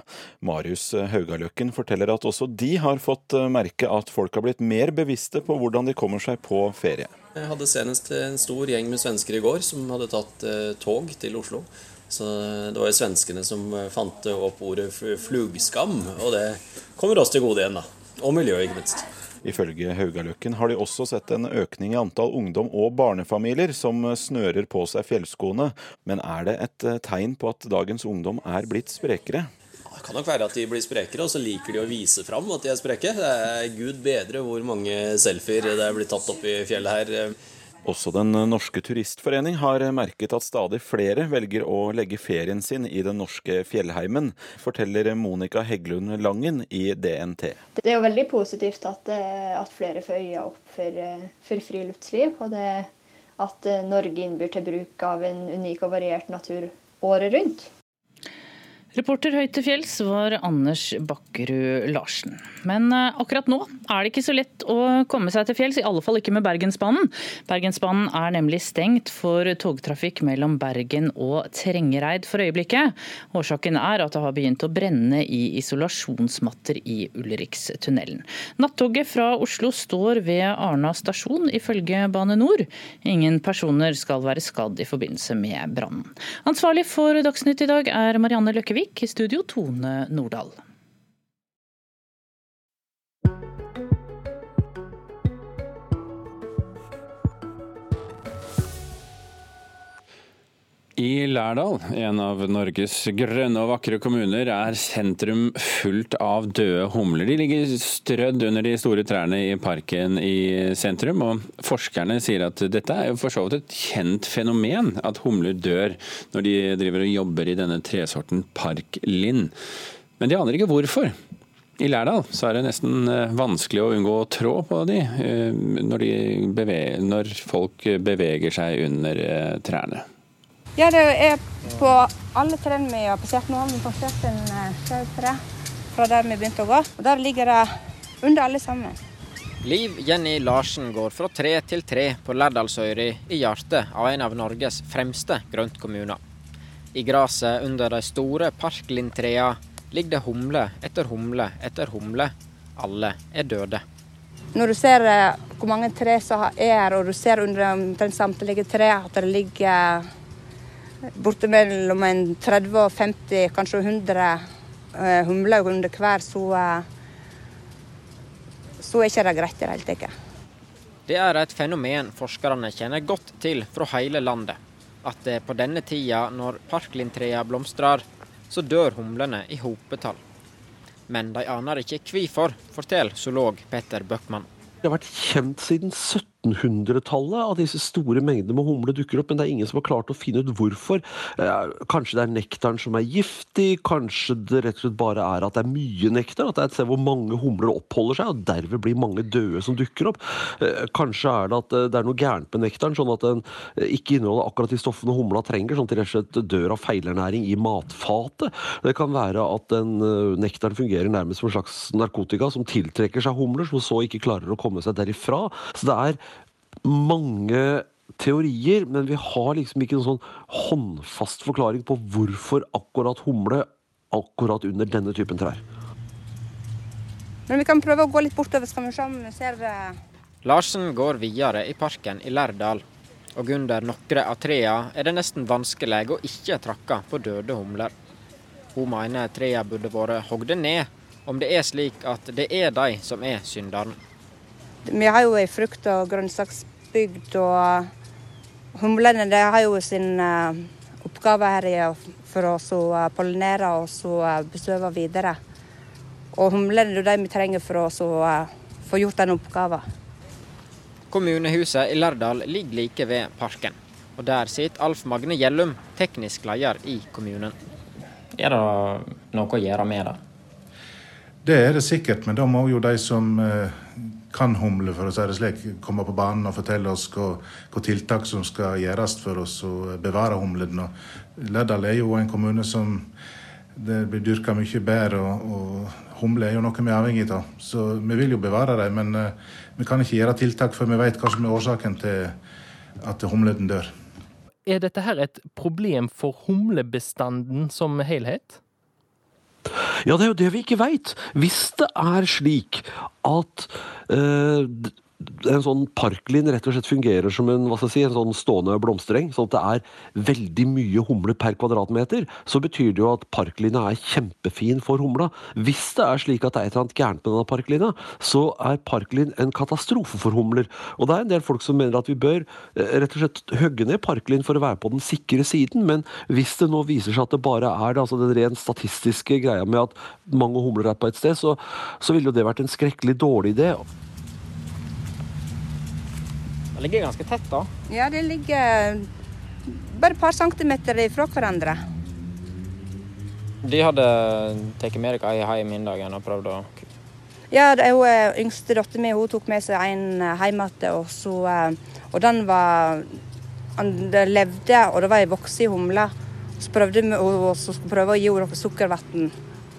Marius Haugaløkken forteller at også de har fått merke at folk har blitt mer bevisste på hvordan de kommer seg på ferie. Jeg hadde senest en stor gjeng med svensker i går som hadde tatt eh, tog til Oslo. Så Det var jo svenskene som fant opp ordet flugskam, og det kommer oss til gode igjen. da. Og miljøet, ikke minst. Ifølge Haugaløkken har de også sett en økning i antall ungdom og barnefamilier som snører på seg fjellskoene. Men er det et eh, tegn på at dagens ungdom er blitt sprekere? Det kan nok være at de blir sprekere, og så liker de å vise fram at de er spreke. Det er gud bedre hvor mange selfier det er blitt tatt opp i fjellet her. Også Den norske turistforening har merket at stadig flere velger å legge ferien sin i den norske fjellheimen, forteller Monica Hegglund Langen i DNT. Det er jo veldig positivt at, eh, at flere får øya opp for, eh, for friluftsliv, og det at eh, Norge innbyr til bruk av en unik og variert natur året rundt. Reporter høyt fjells var Anders Bakkerud Larsen. Men eh, akkurat nå er det ikke så lett å komme seg til fjells, i alle fall ikke med Bergensbanen. Bergensbanen er nemlig stengt for togtrafikk mellom Bergen og Trengereid for øyeblikket. Årsaken er at det har begynt å brenne i isolasjonsmatter i Ulrikstunnelen. Nattoget fra Oslo står ved Arna stasjon, ifølge Bane Nor. Ingen personer skal være skadd i forbindelse med brannen. Ansvarlig for Dagsnytt i dag er Marianne Løkkevik. Gjøvik, i studio Tone Nordahl. I Lærdal, en av Norges grønne og vakre kommuner, er sentrum fullt av døde humler. De ligger strødd under de store trærne i parken i sentrum, og forskerne sier at dette er jo for så vidt et kjent fenomen, at humler dør når de driver og jobber i denne tresorten parklind. Men de aner ikke hvorfor. I Lærdal er det nesten eh, vanskelig å unngå å trå på de eh, når, de beveger, når folk beveger seg under eh, trærne. Ja, det er på alle trærne vi har passert nå. har Vi passert en eh, tre fra der vi begynte å gå. Og Der ligger det under alle sammen. Liv Jenny Larsen går fra tre til tre på Lærdalsøyri i hjertet av en av Norges fremste grøntkommuner. I gresset under de store parklindtrærne ligger det humle etter humle etter humle. Alle er døde. Når du ser eh, hvor mange tre som er her, og du ser under omtrent samtlige trær at det ligger borte mellom 30 og 50, kanskje 100 eh, humler under hver, så, eh, så er ikke det greit i det hele tatt. Det er et fenomen forskerne kjenner godt til fra hele landet. At det på denne tida, når parklindtrærne blomstrer, så dør humlene i hopetall. Men de aner ikke hvorfor, forteller zoolog Petter Bøckmann. Det har vært kjent siden 17 1800-tallet at disse store mengdene med humle dukker opp, men det er ingen som har klart å finne ut hvorfor. Eh, kanskje det er nektaren som er giftig, kanskje det rett og slett bare er at det er mye nektar, at det er et sted hvor mange humler oppholder seg, og derved blir mange døde som dukker opp. Eh, kanskje er det at eh, det er noe gærent med nektaren, sånn at den ikke inneholder akkurat de stoffene humla trenger, sånn at de rett og slett dør av feilernæring i matfatet. Det kan være at den nektaren fungerer nærmest som en slags narkotika som tiltrekker seg humler, som så ikke klarer å komme seg derifra. Så det er mange teorier, men vi har liksom ikke noen sånn håndfast forklaring på hvorfor akkurat humle akkurat under denne typen trær. Men vi kan prøve å gå litt bortover, skal vi se om vi ser uh... Larsen går videre i parken i Lærdal. Og under noen av trærne er det nesten vanskelig å ikke trakke på døde humler. Hun mener trærne burde vært hogd ned, om det er slik at det er de som er synderen. Vi har jo ei frukt- og grønnsaksbygd, og humlene de har jo sin uh, oppgave her for å uh, pollinere og så uh, besøve videre. Og humlene er det vi trenger for å få gjort den oppgaven. Kommunehuset i Lærdal ligger like ved parken. Og der sitter Alf Magne Gjellum, teknisk leder i kommunen. Er det noe å gjøre med det? Det er det sikkert, men da må jo de som kan humle, for å si det slik, komme på banen og fortelle oss hva tiltak som skal gjøres for oss å bevare humlen. Lærdal er jo en kommune som det blir dyrka mye bær, og, og humle er jo noe vi er avhengig av. Så vi vil jo bevare dem, men uh, vi kan ikke gjøre tiltak før vi vet hva som er årsaken til at humlen dør. Er dette her et problem for humlebestanden som helhet? Ja, det er jo det vi ikke veit. Hvis det er slik at uh, en sånn parklin rett og slett fungerer som en, hva skal jeg si, en sånn stående blomstereng, sånn at det er veldig mye humle per kvadratmeter, så betyr det jo at parklina er kjempefin for humla. Hvis det er slik at det er et eller annet gærent med denne parklina, så er parklin en katastrofe for humler. Og det er en del folk som mener at vi bør eh, rett og slett hogge ned parklin for å være på den sikre siden, men hvis det nå viser seg at det bare er det, altså den rent statistiske greia med at mange humler er på et sted, så, så ville jo det vært en skrekkelig dårlig idé. Det ligger ganske tett, da? Ja, det ligger bare et par centimeter ifra hverandre. De hadde tatt med dere ei hjem middagen og prøvd å Ja, jo eh, yngste dattera mi tok med seg en eh, hjem igjen, og, eh, og den var Den levde, og det var ei voksen humle. Så prøvde vi å prøve å gi henne sukkervann,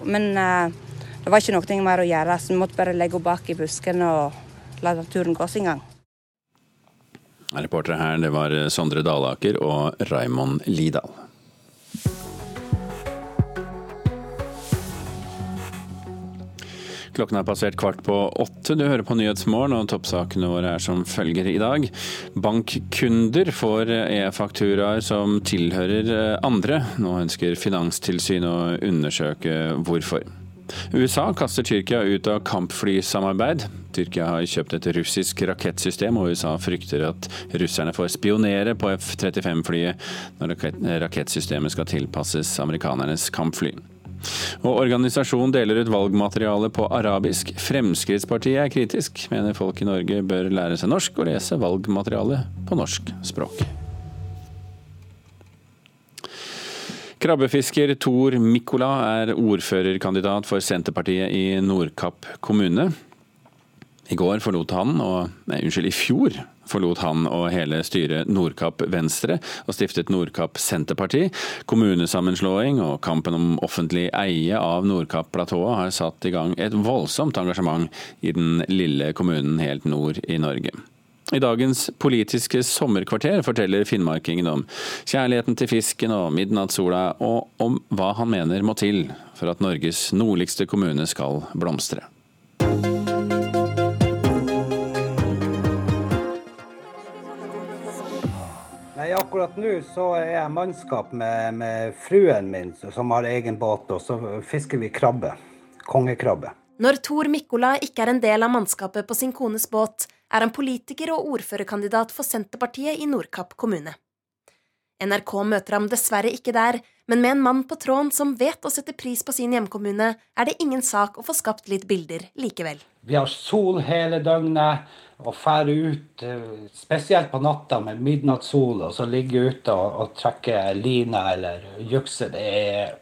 men det var ikke noe mer å gjøre, så vi måtte bare legge henne bak i busken og la naturen gå sin gang. Reportere her det var Sondre Dalaker og Raymond Lidal. Klokken er passert kvart på åtte. Du hører på Nyhetsmorgen, og toppsakene våre er som følger i dag. Bankkunder får e-fakturaer som tilhører andre. Nå ønsker Finanstilsynet å undersøke hvorfor. USA kaster Tyrkia ut av kampflysamarbeid. Tyrkia har kjøpt et russisk rakettsystem, og USA frykter at russerne får spionere på F-35-flyet når rakettsystemet skal tilpasses amerikanernes kampfly. Og Organisasjonen deler ut valgmateriale på arabisk. Fremskrittspartiet er kritisk, mener folk i Norge bør lære seg norsk og lese valgmateriale på norsk språk. Krabbefisker Tor Mikkola er ordførerkandidat for Senterpartiet i Nordkapp kommune. I går forlot han, og, nei, unnskyld, i fjor forlot han og hele styret Nordkapp Venstre og stiftet Nordkapp Senterparti. Kommunesammenslåing og kampen om offentlig eie av Nordkapp-platået har satt i gang et voldsomt engasjement i den lille kommunen helt nord i Norge. I dagens Politiske sommerkvarter forteller finnmarkingen om kjærligheten til fisken og midnattssola, og om hva han mener må til for at Norges nordligste kommune skal blomstre. Nei, Akkurat nå så er jeg mannskap med, med fruen min som har egen båt, og så fisker vi krabbe. Kongekrabbe. Når Tor Mikkola ikke er en del av mannskapet på sin kones båt, er han politiker og ordførerkandidat for Senterpartiet i Nordkapp kommune. NRK møter ham dessverre ikke der, men med en mann på tråden som vet å sette pris på sin hjemkommune, er det ingen sak å få skapt litt bilder likevel. Vi har sol hele døgnet og drar ut, eh, spesielt på natta med midnattssol, og så ligge ute og, og trekke line eller jukse. Det er,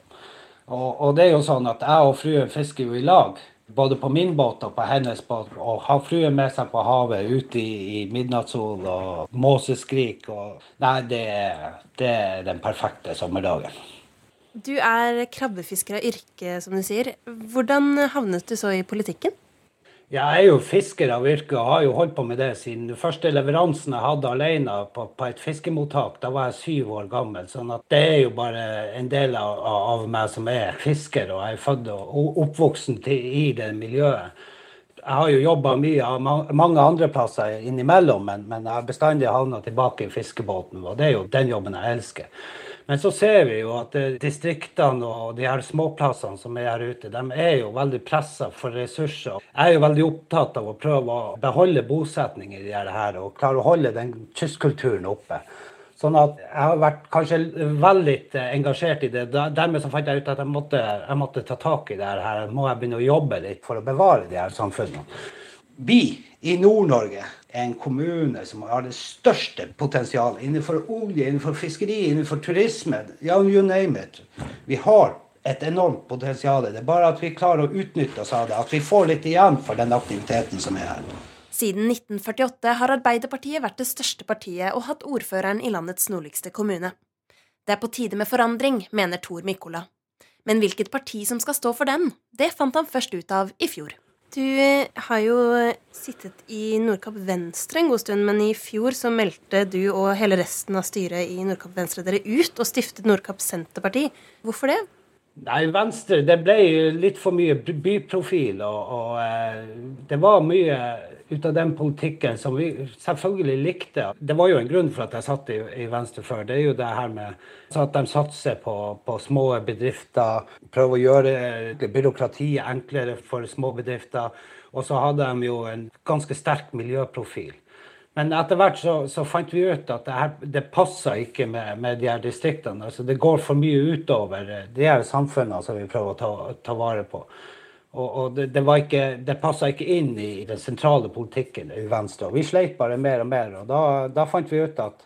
og, og, det er jo sånn at jeg og fruen fisker jo i lag både på min båt og på hennes båt, og ha fruen med seg på havet ute i, i midnattssol og måseskrik og Nei, det, det er den perfekte sommerdagen. Du er krabbefisker av yrke, som du sier. Hvordan havnet du så i politikken? Jeg er jo fisker av yrke og har jo holdt på med det siden den første leveransen jeg hadde alene på, på, et fiskemottak. Da var jeg syv år gammel. sånn at det er jo bare en del av, av meg som er fisker, og jeg er født og oppvoksen til, i det miljøet. Jeg har jo jobba mye av mange andre plasser innimellom, men, men jeg har bestandig havna tilbake i fiskebåten. Og det er jo den jobben jeg elsker. Men så ser vi jo at eh, distriktene og de her småplassene som er her ute, de er jo veldig pressa for ressurser. Jeg er jo veldig opptatt av å prøve å beholde bosetning i de her og klare å holde den kystkulturen oppe. Sånn at jeg har vært kanskje veldig eh, engasjert i det. Dermed så fant jeg ut at jeg måtte, jeg måtte ta tak i det her. Må jeg begynne å jobbe litt for å bevare de her samfunnene. Vi i Nord-Norge en kommune som har det største potensialet innenfor olje, innenfor fiskeri, innenfor turisme. Ja, you name it. Vi har et enormt potensial. Det er bare at vi klarer å utnytte oss av det. At vi får litt igjen for den aktiviteten som er her. Siden 1948 har Arbeiderpartiet vært det største partiet og hatt ordføreren i landets nordligste kommune. Det er på tide med forandring, mener Tor Mikola. Men hvilket parti som skal stå for den, det fant han først ut av i fjor. Du eh, har jo eh, sittet i Nordkapp Venstre en god stund, men i fjor så meldte du og hele resten av styret i Nordkapp Venstre dere ut og stiftet Nordkapp Senterparti. Hvorfor det? Nei, Venstre det ble litt for mye byprofil. Og, og eh, det var mye ut av den politikken som vi selvfølgelig likte. Det var jo en grunn for at jeg satt i, i Venstre før. Det er jo det her med at de satser på, på små bedrifter. Prøver å gjøre byråkratiet enklere for små bedrifter. Og så hadde de jo en ganske sterk miljøprofil. Men etter hvert så, så, fant vi ut at det, her, det passer ikke med, med, de her distriktene. Altså det går for mye utover de her samfunnene som vi prøver å ta, ta vare på. Og, og det, det, ikke, det passa ikke inn i den sentrale politikken i Venstre. Og vi sleit bare mer og mer. Og da, da, fant vi ut at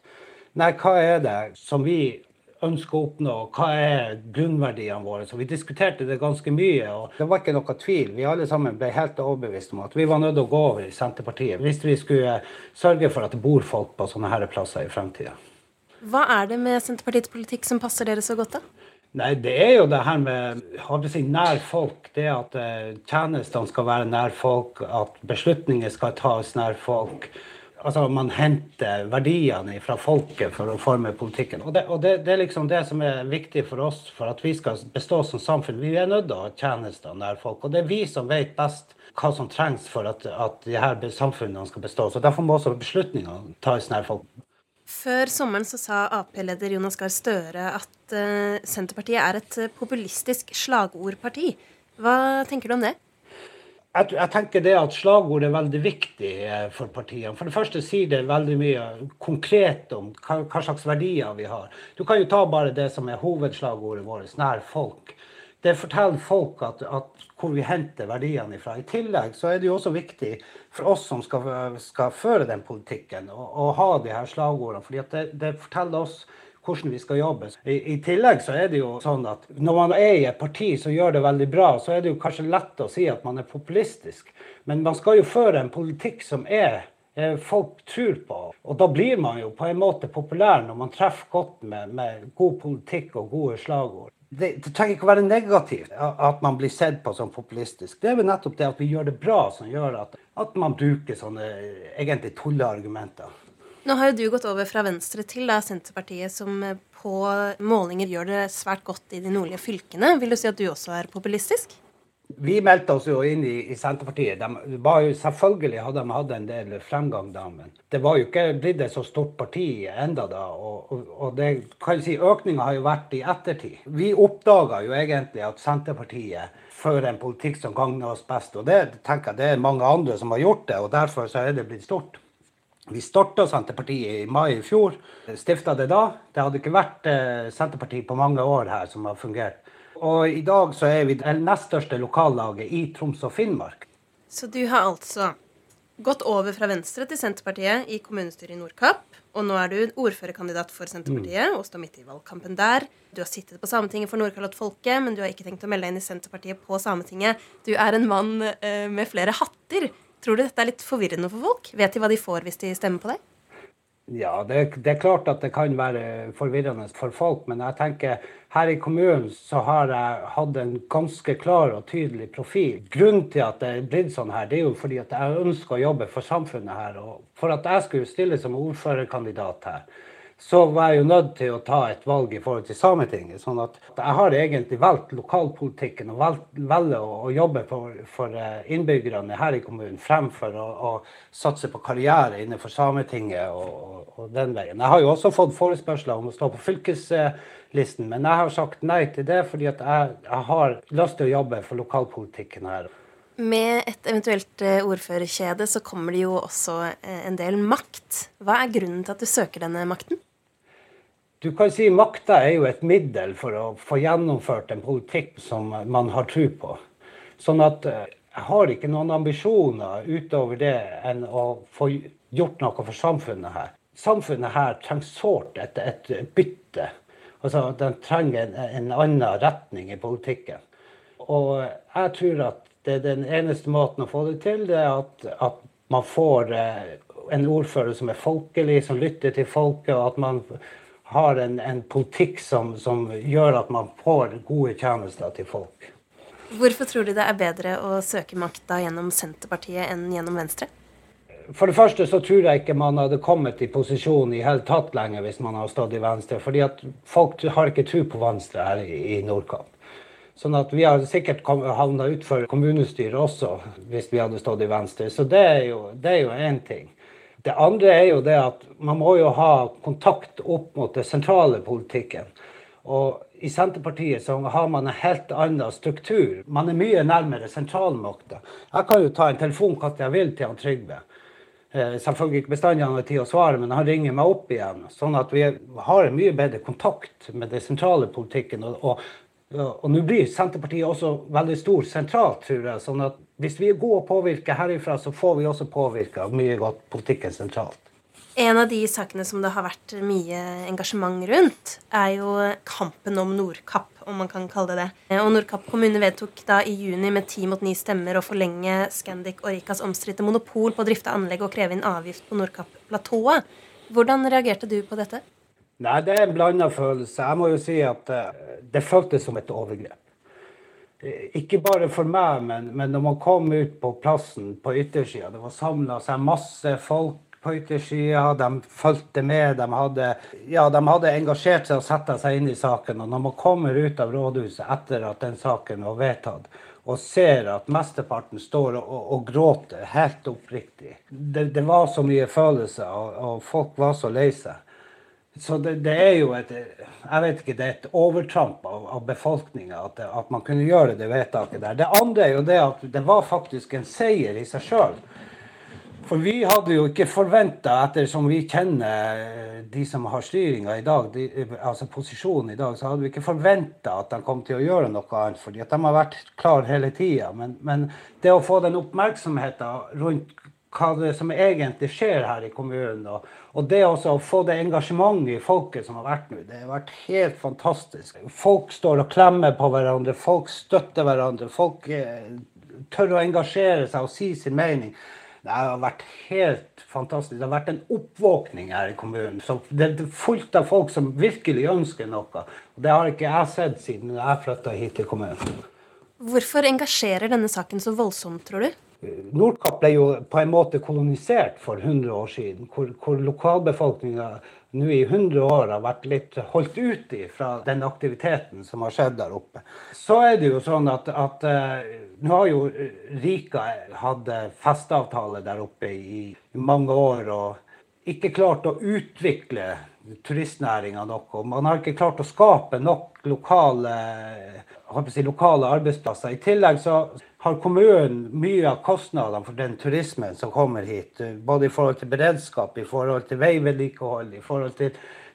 nei, hva er det som vi ønsker å oppnå? og Hva er grunnverdiene våre? Så vi diskuterte det ganske mye. Og det var ikke noe tvil. Vi alle sammen ble helt overbevist om at vi var nødt til å gå over i Senterpartiet hvis vi skulle sørge for at det bor folk på sånne her plasser i fremtida. Hva er det med Senterpartiets politikk som passer dere så godt, da? Nei, det er jo det her med si, nær folk. Det at uh, tjenestene skal være nær folk, at beslutninger skal tas nær folk. Altså Man henter verdiene fra folket for å forme politikken. Og, det, og det, det, er liksom det som er viktig for oss for at vi skal bestå som samfunn. Vi er nødt til å ha tjenester nær folk. Og det er vi som vet best hva som trengs for at, at de her samfunnene skal bestå. Så Derfor må også beslutningene tas nær folk. Før sommeren så sa Ap-leder Jonas Gahr Støre at uh, Senterpartiet er et uh, populistisk slagordparti. Hva tenker du om det? Jeg, jeg, tenker det at slagord er veldig viktig uh, for partiene. For det første sier det veldig mye konkret om hva, hva, slags verdier vi har. Du kan jo ta bare det som er hovedslagordet vårt, nær folk. Det forteller folk at, at hvor vi henter verdiene ifra. I tillegg så er det jo også viktig for oss som skal, skal føre den politikken, å ha de her slagordene. fordi det, det, forteller oss hvordan vi skal jobbe. I, I, tillegg så er det jo sånn at når man er i et parti som gjør det veldig bra, så er det jo kanskje lett å si at man er populistisk. Men man skal jo føre en politikk som er folk tror på. Og da blir man jo på en måte populær når man treffer godt med, med god politikk og gode slagord det, det, trenger ikke å være negativt at man blir sett på som populistisk. Det er vel nettopp det at vi gjør det bra som gjør at, at man bruker sånne egentlig tulleargumenter. Nå har jo du gått over fra Venstre til da, Senterpartiet, som på målinger gjør det svært godt i de nordlige fylkene. Vil du si at du også er populistisk? Vi meldte oss jo inn i, i Senterpartiet. De var jo, selvfølgelig hadde de hatt en del fremgang da, men det var jo ikke blitt et så stort parti enda da. Og, og, og det kan si økninga har jo vært i ettertid. Vi oppdaga jo egentlig at Senterpartiet fører en politikk som gagner oss best. Og det tenker jeg det er mange andre som har gjort det, og derfor så er det blitt stort. Vi starta Senterpartiet i mai i fjor. Stifta det da. Det hadde ikke vært eh, Senterpartiet på mange år her som har fungert. Og i dag så er vi det nest største lokallaget i Troms og Finnmark. Så du har altså gått over fra Venstre til Senterpartiet i kommunestyret i Nordkapp. Og nå er du ordførerkandidat for Senterpartiet og står midt i valgkampen der. Du har sittet på Sametinget for Nordkalottfolket, men du har ikke tenkt å melde deg inn i Senterpartiet på Sametinget. Du er en mann eh, med flere hatter. Tror du dette er litt forvirrende for folk? Vet de hva de får hvis de stemmer på deg? Ja, det, det, er klart at det kan være forvirrende for folk, men jeg tenker her i kommunen så har jeg hatt en ganske klar og tydelig profil. Grunnen til at det er blitt sånn her, det er jo fordi at jeg ønsker å jobbe for samfunnet her. Og for at jeg skulle stille som ordførerkandidat her, så var jeg jo nødt til å ta et valg i forhold til Sametinget. sånn at jeg har egentlig valgt lokalpolitikken og valgt, velger å, å, jobbe for, for, eh, innbyggerne her i kommunen fremfor å, å satse på karriere innenfor Sametinget og, og, og, den veien. Jeg har jo også fått forespørsler om å stå på fylkeslisten, men jeg har sagt nei til det fordi at jeg, jeg har lyst til å jobbe for lokalpolitikken her. Med et eventuelt eh, ordførerkjede så kommer det jo også eh, en del makt. Hva er grunnen til at du søker denne makten? Du kan si Makta er jo et middel for å få gjennomført en politikk som man har tro på. Sånn at eh, jeg har ikke noen ambisjoner utover det enn å få gjort noe for samfunnet her. Samfunnet her trenger sårt et, et bytte. Altså, Den trenger en, en annen retning i politikken. Og jeg tror at det den eneste måten å få det til, det er at, at man får eh, en ordfører som er folkelig, som lytter til folket, og at man har en, en politikk som, som, gjør at man får gode tjenester til folk. Hvorfor tror du det er bedre å søke makta gjennom Senterpartiet enn gjennom Venstre? For det første så tror jeg ikke man hadde kommet i posisjon i hele tatt lenger hvis man hadde stått i Venstre. fordi at folk har ikke tro på Venstre her i, i Nordkapp. Sånn at vi har sikkert havna utfor kommunestyret også hvis vi hadde stått i Venstre. Så det er jo én ting. Det andre er jo det at man må jo ha kontakt opp mot den sentrale politikken. Og i Senterpartiet så har man en helt annen struktur. Man er mye nærmere sentralmakta. Jeg kan jo ta en telefon når jeg vil til han Trygve. Eh, selvfølgelig ikke bestandig han har tid å svare, men han ringer meg opp igjen. Sånn at vi har en mye bedre kontakt med den sentrale politikken. Og, og nå blir Senterpartiet også veldig stor sentralt, tror jeg. sånn at hvis vi er gode å påvirke herifra, så får vi også påvirka mye godt politikken sentralt. En av de sakene som det har vært mye engasjement rundt, er jo kampen om Nordkapp, om man kan kalle det det. Og Nordkapp kommune vedtok da i juni med ti mot ni stemmer å forlenge Scandic og Rikas omstridte monopol på å drifte anlegg og kreve inn avgift på Nordkapp-platået. Hvordan reagerte du på dette? Nei, det er en blanda følelse. Jeg må jo si at eh, det føltes som et overgrep. Ikke bare for meg, men, men når man kom ut på plassen på yttersida, det var samla seg masse folk på yttersida, de fulgte med. De hadde, ja, de hadde engasjert seg og satt seg inn i saken. Og når man kommer ut av rådhuset etter at den saken var vedtatt, og ser at mesteparten står og, og, og gråter helt oppriktig det, det, var så mye følelser, og, og folk var så lei seg. Så det, det, er jo et jeg vet ikke, det er et overtramp av, av befolkninga at, at, man kunne gjøre det vedtaket der. Det andre er jo det at det var faktisk en seier i seg sjøl. For vi hadde jo ikke forventa, ettersom vi kjenner de som har styringa i dag, de, altså posisjonen i dag, så hadde vi ikke forventa at de kom til å gjøre noe annet. fordi at de har vært klar hele tida. Men, men, det å få den oppmerksomheten rundt hva det som egentlig skjer her i kommunen. Og, og det også å få det engasjementet i folket som har vært nå, det har vært helt fantastisk. Folk står og klemmer på hverandre, folk støtter hverandre. Folk eh, tør å engasjere seg og si sin mening. Det har vært helt fantastisk. Det har vært en oppvåkning her i kommunen. Så det er fullt av folk som virkelig ønsker noe. Det har ikke jeg sett siden jeg flytta hit til kommunen. Hvorfor engasjerer denne saken så voldsomt, tror du? Nordkapp ble jo på en måte kolonisert for 100 år siden, hvor, hvor lokalbefolkninga nå i 100 år har vært litt holdt ut fra den aktiviteten som har skjedd der oppe. Så er det jo sånn at, at uh, nå har jo Rika hatt festeavtale der oppe i, mange år og ikke klart å utvikle turistnæringa nok. Og man har ikke klart å skape nok lokale, si, lokale arbeidsplasser. I tillegg så har kommunen mye av kostnadene for den turismen som kommer hit. Både i forhold til beredskap, i forhold til veivedlikehold, i forhold til,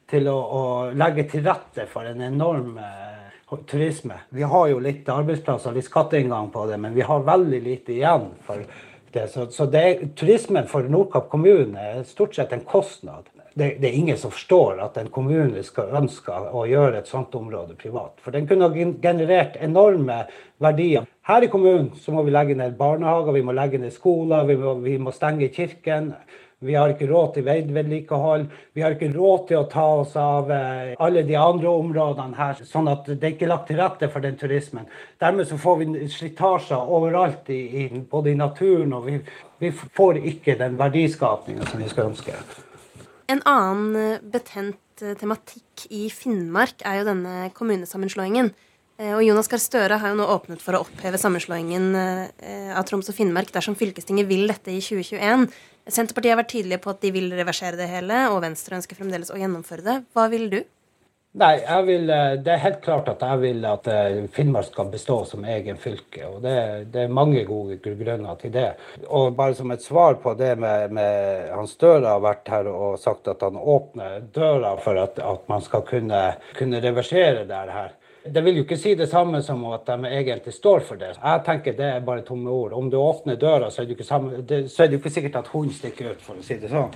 til å, å, legge til rette for en enorm eh, turisme. Vi har jo litt arbeidsplasser, litt skatteinngang på det, men vi har veldig lite igjen for det. Så, så det, turismen for Nordkapp kommune er stort sett en kostnad. Det, det, er ingen som forstår at en kommune skal ønske å gjøre et sånt område privat. For den kunne ha generert enorme verdier. Her i kommunen så må vi legge ned barnehager, vi må legge ned skoler, vi må, vi må stenge kirken. Vi har ikke råd til veivedlikehold. Vi har ikke råd til å ta oss av eh, alle de andre områdene her. Sånn at det er ikke lagt til rette for den turismen. Dermed så får vi slitasjer overalt, i, i, både i naturen og vi, vi får ikke den verdiskapningen som vi skal ønske. En annen eh, betent eh, tematikk i Finnmark er jo denne kommunesammenslåingen. Og Jonas Gahr Støre har jo nå åpnet for å oppheve sammenslåingen av Troms og Finnmark dersom fylkestinget vil dette i 2021. Senterpartiet har vært tydelige på at de vil reversere det hele, og Venstre ønsker fremdeles å gjennomføre det. Hva vil du? Nei, vil, eh, Det er helt klart at jeg vil at eh, Finnmark skal bestå som egen fylke. og Det, det er mange gode grunner til det. Og bare som et svar på det med, med Hans Støre har vært her og sagt at han åpner døra for at, at man skal kunne, kunne reversere det her. Det vil jo ikke si det samme som at de egentlig står for det. Jeg tenker det er bare tomme ord. Om du åpner døra, så er det jo ikke, ikke sikkert at hunden stikker ut, for å si det sånn.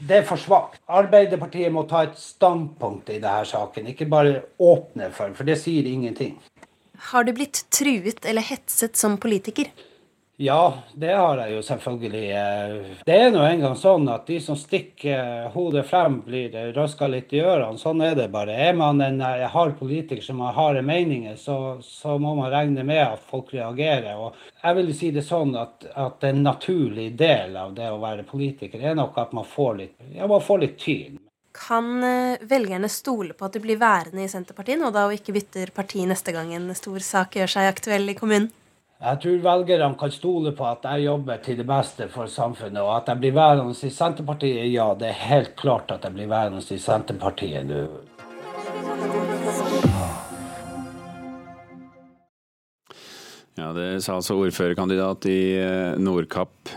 Det er for svakt. Arbeiderpartiet må ta et standpunkt i denne saken, ikke bare åpne for, for det sier ingenting. Har du blitt truet eller hetset som politiker? Ja, det har jeg jo selvfølgelig. Det er nå engang sånn at de som stikker hodet frem, blir røska litt i ørene. Sånn er det bare. Er man en eh, hard politiker som har harde meninger, så, så, må man regne med at folk reagerer. Og jeg vil si det sånn at, at en naturlig del av det å være politiker er nok at man får litt, ja, man får litt tyn. Kan eh, velgerne stole på at du blir værende i Senterpartiet nå da, og ikke bytter parti neste gang en stor sak gjør seg aktuell i kommunen? Jeg tror velgerne kan stole på at jeg jobber til det beste for samfunnet. Og at jeg blir værende i Senterpartiet, ja, det er helt klart at jeg blir værende i Senterpartiet nå. Ja, Det sa altså ordførerkandidat i eh, Nordkapp,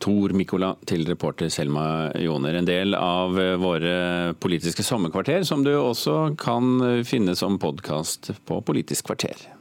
Tor Mikola, til reporter Selma Joner. En del av eh, våre politiske sommerkvarter, som du også kan finne som podkast på Politisk kvarter.